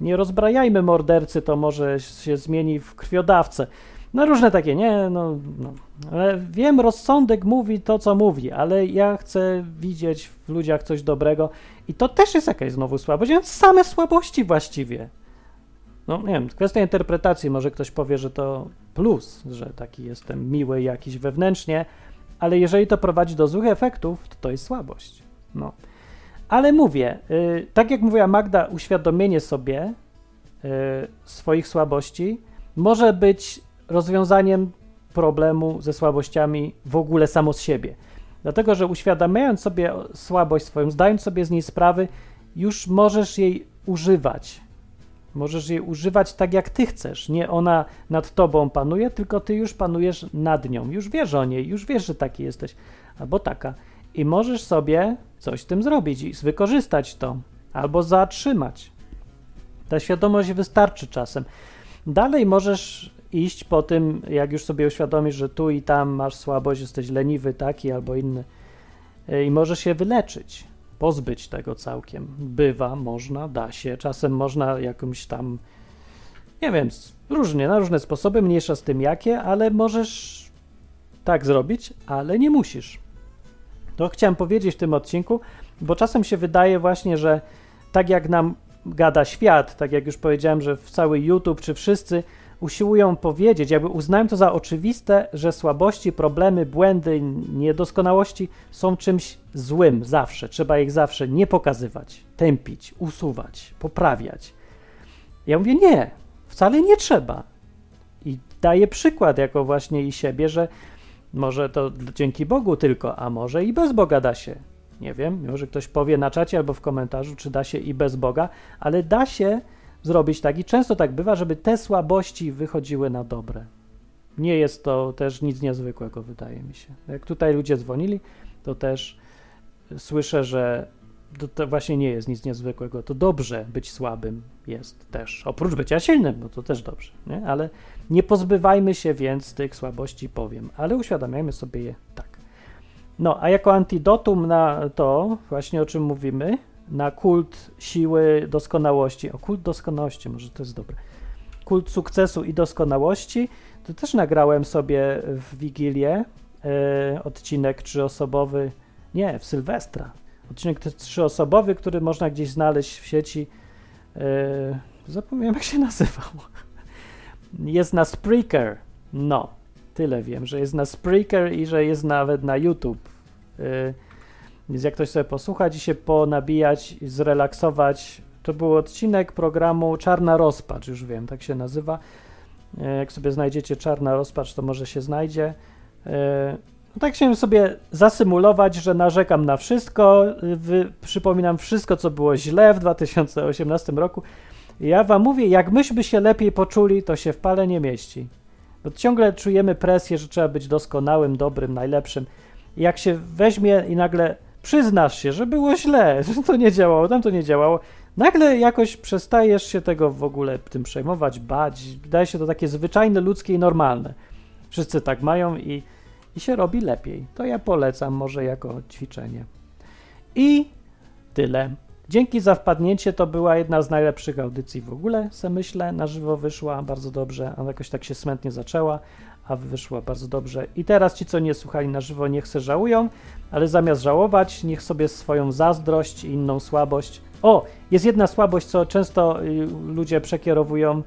Speaker 3: nie rozbrajajmy mordercy, to może się zmieni w krwiodawcę. No różne takie, nie, no, no. Ale wiem, rozsądek mówi to, co mówi, ale ja chcę widzieć w ludziach coś dobrego i to też jest jakaś znowu słabość, więc same słabości właściwie. No nie wiem, kwestia interpretacji, może ktoś powie, że to plus, że taki jestem miły jakiś wewnętrznie, ale jeżeli to prowadzi do złych efektów, to to jest słabość. No. Ale mówię, y, tak jak mówiła Magda, uświadomienie sobie y, swoich słabości może być rozwiązaniem problemu ze słabościami w ogóle samo z siebie. Dlatego, że uświadamiając sobie słabość swoją, zdając sobie z niej sprawy, już możesz jej używać. Możesz jej używać tak, jak ty chcesz. Nie ona nad tobą panuje, tylko ty już panujesz nad nią. Już wiesz o niej, już wiesz, że taki jesteś, albo taka. I możesz sobie coś z tym zrobić i wykorzystać to. albo zatrzymać. Ta świadomość wystarczy czasem. Dalej możesz iść po tym, jak już sobie uświadomisz, że tu i tam masz słabość, jesteś leniwy taki albo inny y, i możesz się wyleczyć, pozbyć tego całkiem. Bywa, można, da się. Czasem można jakimś tam, nie wiem, różnie, na różne sposoby, mniejsza z tym jakie, ale możesz tak zrobić, ale nie musisz. To chciałem powiedzieć w tym odcinku, bo czasem się wydaje właśnie, że tak jak nam gada świat, tak jak już powiedziałem, że w cały YouTube czy wszyscy usiłują powiedzieć, jakby uznałem to za oczywiste, że słabości, problemy, błędy, niedoskonałości są czymś złym zawsze. Trzeba ich zawsze nie pokazywać, tępić, usuwać, poprawiać. Ja mówię nie, wcale nie trzeba. I daję przykład jako właśnie i siebie, że może to dzięki Bogu tylko, a może i bez Boga da się. Nie wiem, może ktoś powie na czacie albo w komentarzu, czy da się i bez Boga, ale da się zrobić tak i często tak bywa, żeby te słabości wychodziły na dobre. Nie jest to też nic niezwykłego, wydaje mi się. Jak tutaj ludzie dzwonili, to też słyszę, że to, to, właśnie nie jest nic niezwykłego. To dobrze być słabym jest też. Oprócz bycia silnym, no to też dobrze, nie? Ale nie pozbywajmy się więc tych słabości, powiem, ale uświadamiajmy sobie je tak. No, a jako antidotum na to, właśnie o czym mówimy, na kult siły doskonałości, o kult doskonałości, może to jest dobre, kult sukcesu i doskonałości, to też nagrałem sobie w Wigilię e, odcinek trzyosobowy, nie, w Sylwestra, odcinek trzyosobowy, który można gdzieś znaleźć w sieci, e, zapomniałem jak się nazywał, jest na Spreaker, no, tyle wiem, że jest na Spreaker i że jest nawet na YouTube, e, więc jak ktoś sobie posłuchać i się ponabijać, zrelaksować, to był odcinek programu Czarna Rozpacz, już wiem, tak się nazywa. E, jak sobie znajdziecie Czarna Rozpacz, to może się znajdzie. No tak chciałem sobie zasymulować, że narzekam na wszystko, wy, przypominam wszystko, co było źle w 2018 roku. Ja wam mówię, jak myśmy się lepiej poczuli, to się w pale nie mieści. Bo ciągle czujemy presję, że trzeba być doskonałym, dobrym, najlepszym. Jak się weźmie i nagle przyznasz się, że było źle, <laughs> że to nie działało, tam to nie działało, nagle jakoś przestajesz się tego w ogóle tym przejmować, bać, wydaje się to takie zwyczajne, ludzkie i normalne. Wszyscy tak mają i, i się robi lepiej. To ja polecam może jako ćwiczenie. I tyle. Dzięki za wpadnięcie, to była jedna z najlepszych audycji w ogóle, se myślę, na żywo wyszła bardzo dobrze, a jakoś tak się smętnie zaczęła, a wyszła bardzo dobrze. I teraz ci, co nie słuchali na żywo, niech se żałują, ale zamiast żałować, niech sobie swoją zazdrość i inną słabość. O, jest jedna słabość, co często y, ludzie przekierowują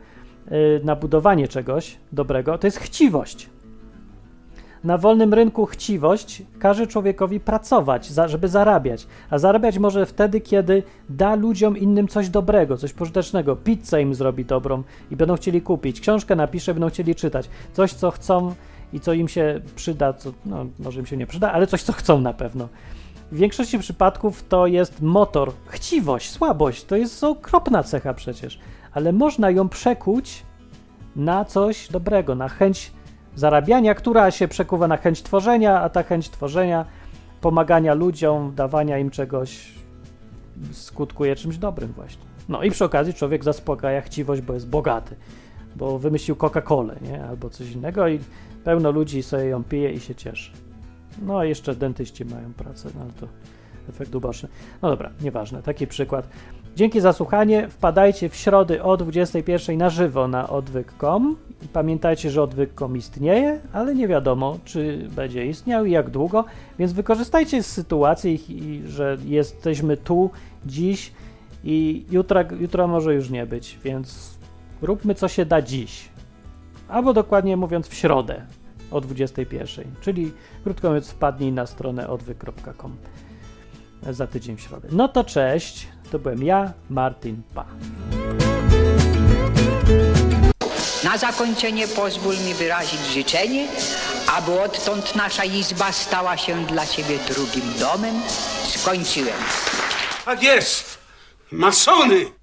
Speaker 3: y, na budowanie czegoś dobrego, to jest chciwość. Na wolnym rynku chciwość każe człowiekowi pracować, żeby zarabiać. A zarabiać może wtedy, kiedy da ludziom innym coś dobrego, coś pożytecznego. Pizzę im zrobi dobrą i będą chcieli kupić. Książkę napisze, będą chcieli czytać. Coś, co chcą i co im się przyda, co, no, może im się nie przyda, ale coś, co chcą na pewno. W większości przypadków to jest motor, chciwość, słabość. To jest okropna cecha przecież, ale można ją przekuć na coś dobrego, na chęć zarabiania, która się przekuwa na chęć tworzenia, a ta chęć tworzenia, pomagania ludziom, dawania im czegoś skutkuje czymś dobrym właśnie. No i przy okazji człowiek zaspokaja chciwość, bo jest bogaty, bo wymyślił Coca-Colę, nie? Albo coś innego i pełno ludzi sobie ją pije i się cieszy. No a jeszcze dentyści mają pracę, no to efekt uboczny. No dobra, nieważne, taki przykład. Dzięki za słuchanie. Wpadajcie w środy o 21 na żywo na odwyk.com. Pamiętajcie, że odwyk.com istnieje, ale nie wiadomo, czy będzie istniał i jak długo, więc wykorzystajcie sytuację, że jesteśmy tu dziś i jutra, jutro może już nie być, więc róbmy co się da dziś. Albo dokładnie mówiąc w środę o 21, czyli krótko mówiąc wpadnij na stronę odwyk.com za tydzień w środę. No to cześć, to byłem ja, Martin Pa.
Speaker 1: Na zakończenie pozwól mi wyrazić życzenie, aby odtąd nasza izba stała się dla Ciebie drugim domem. Skończyłem.
Speaker 2: Tak jest! Masony!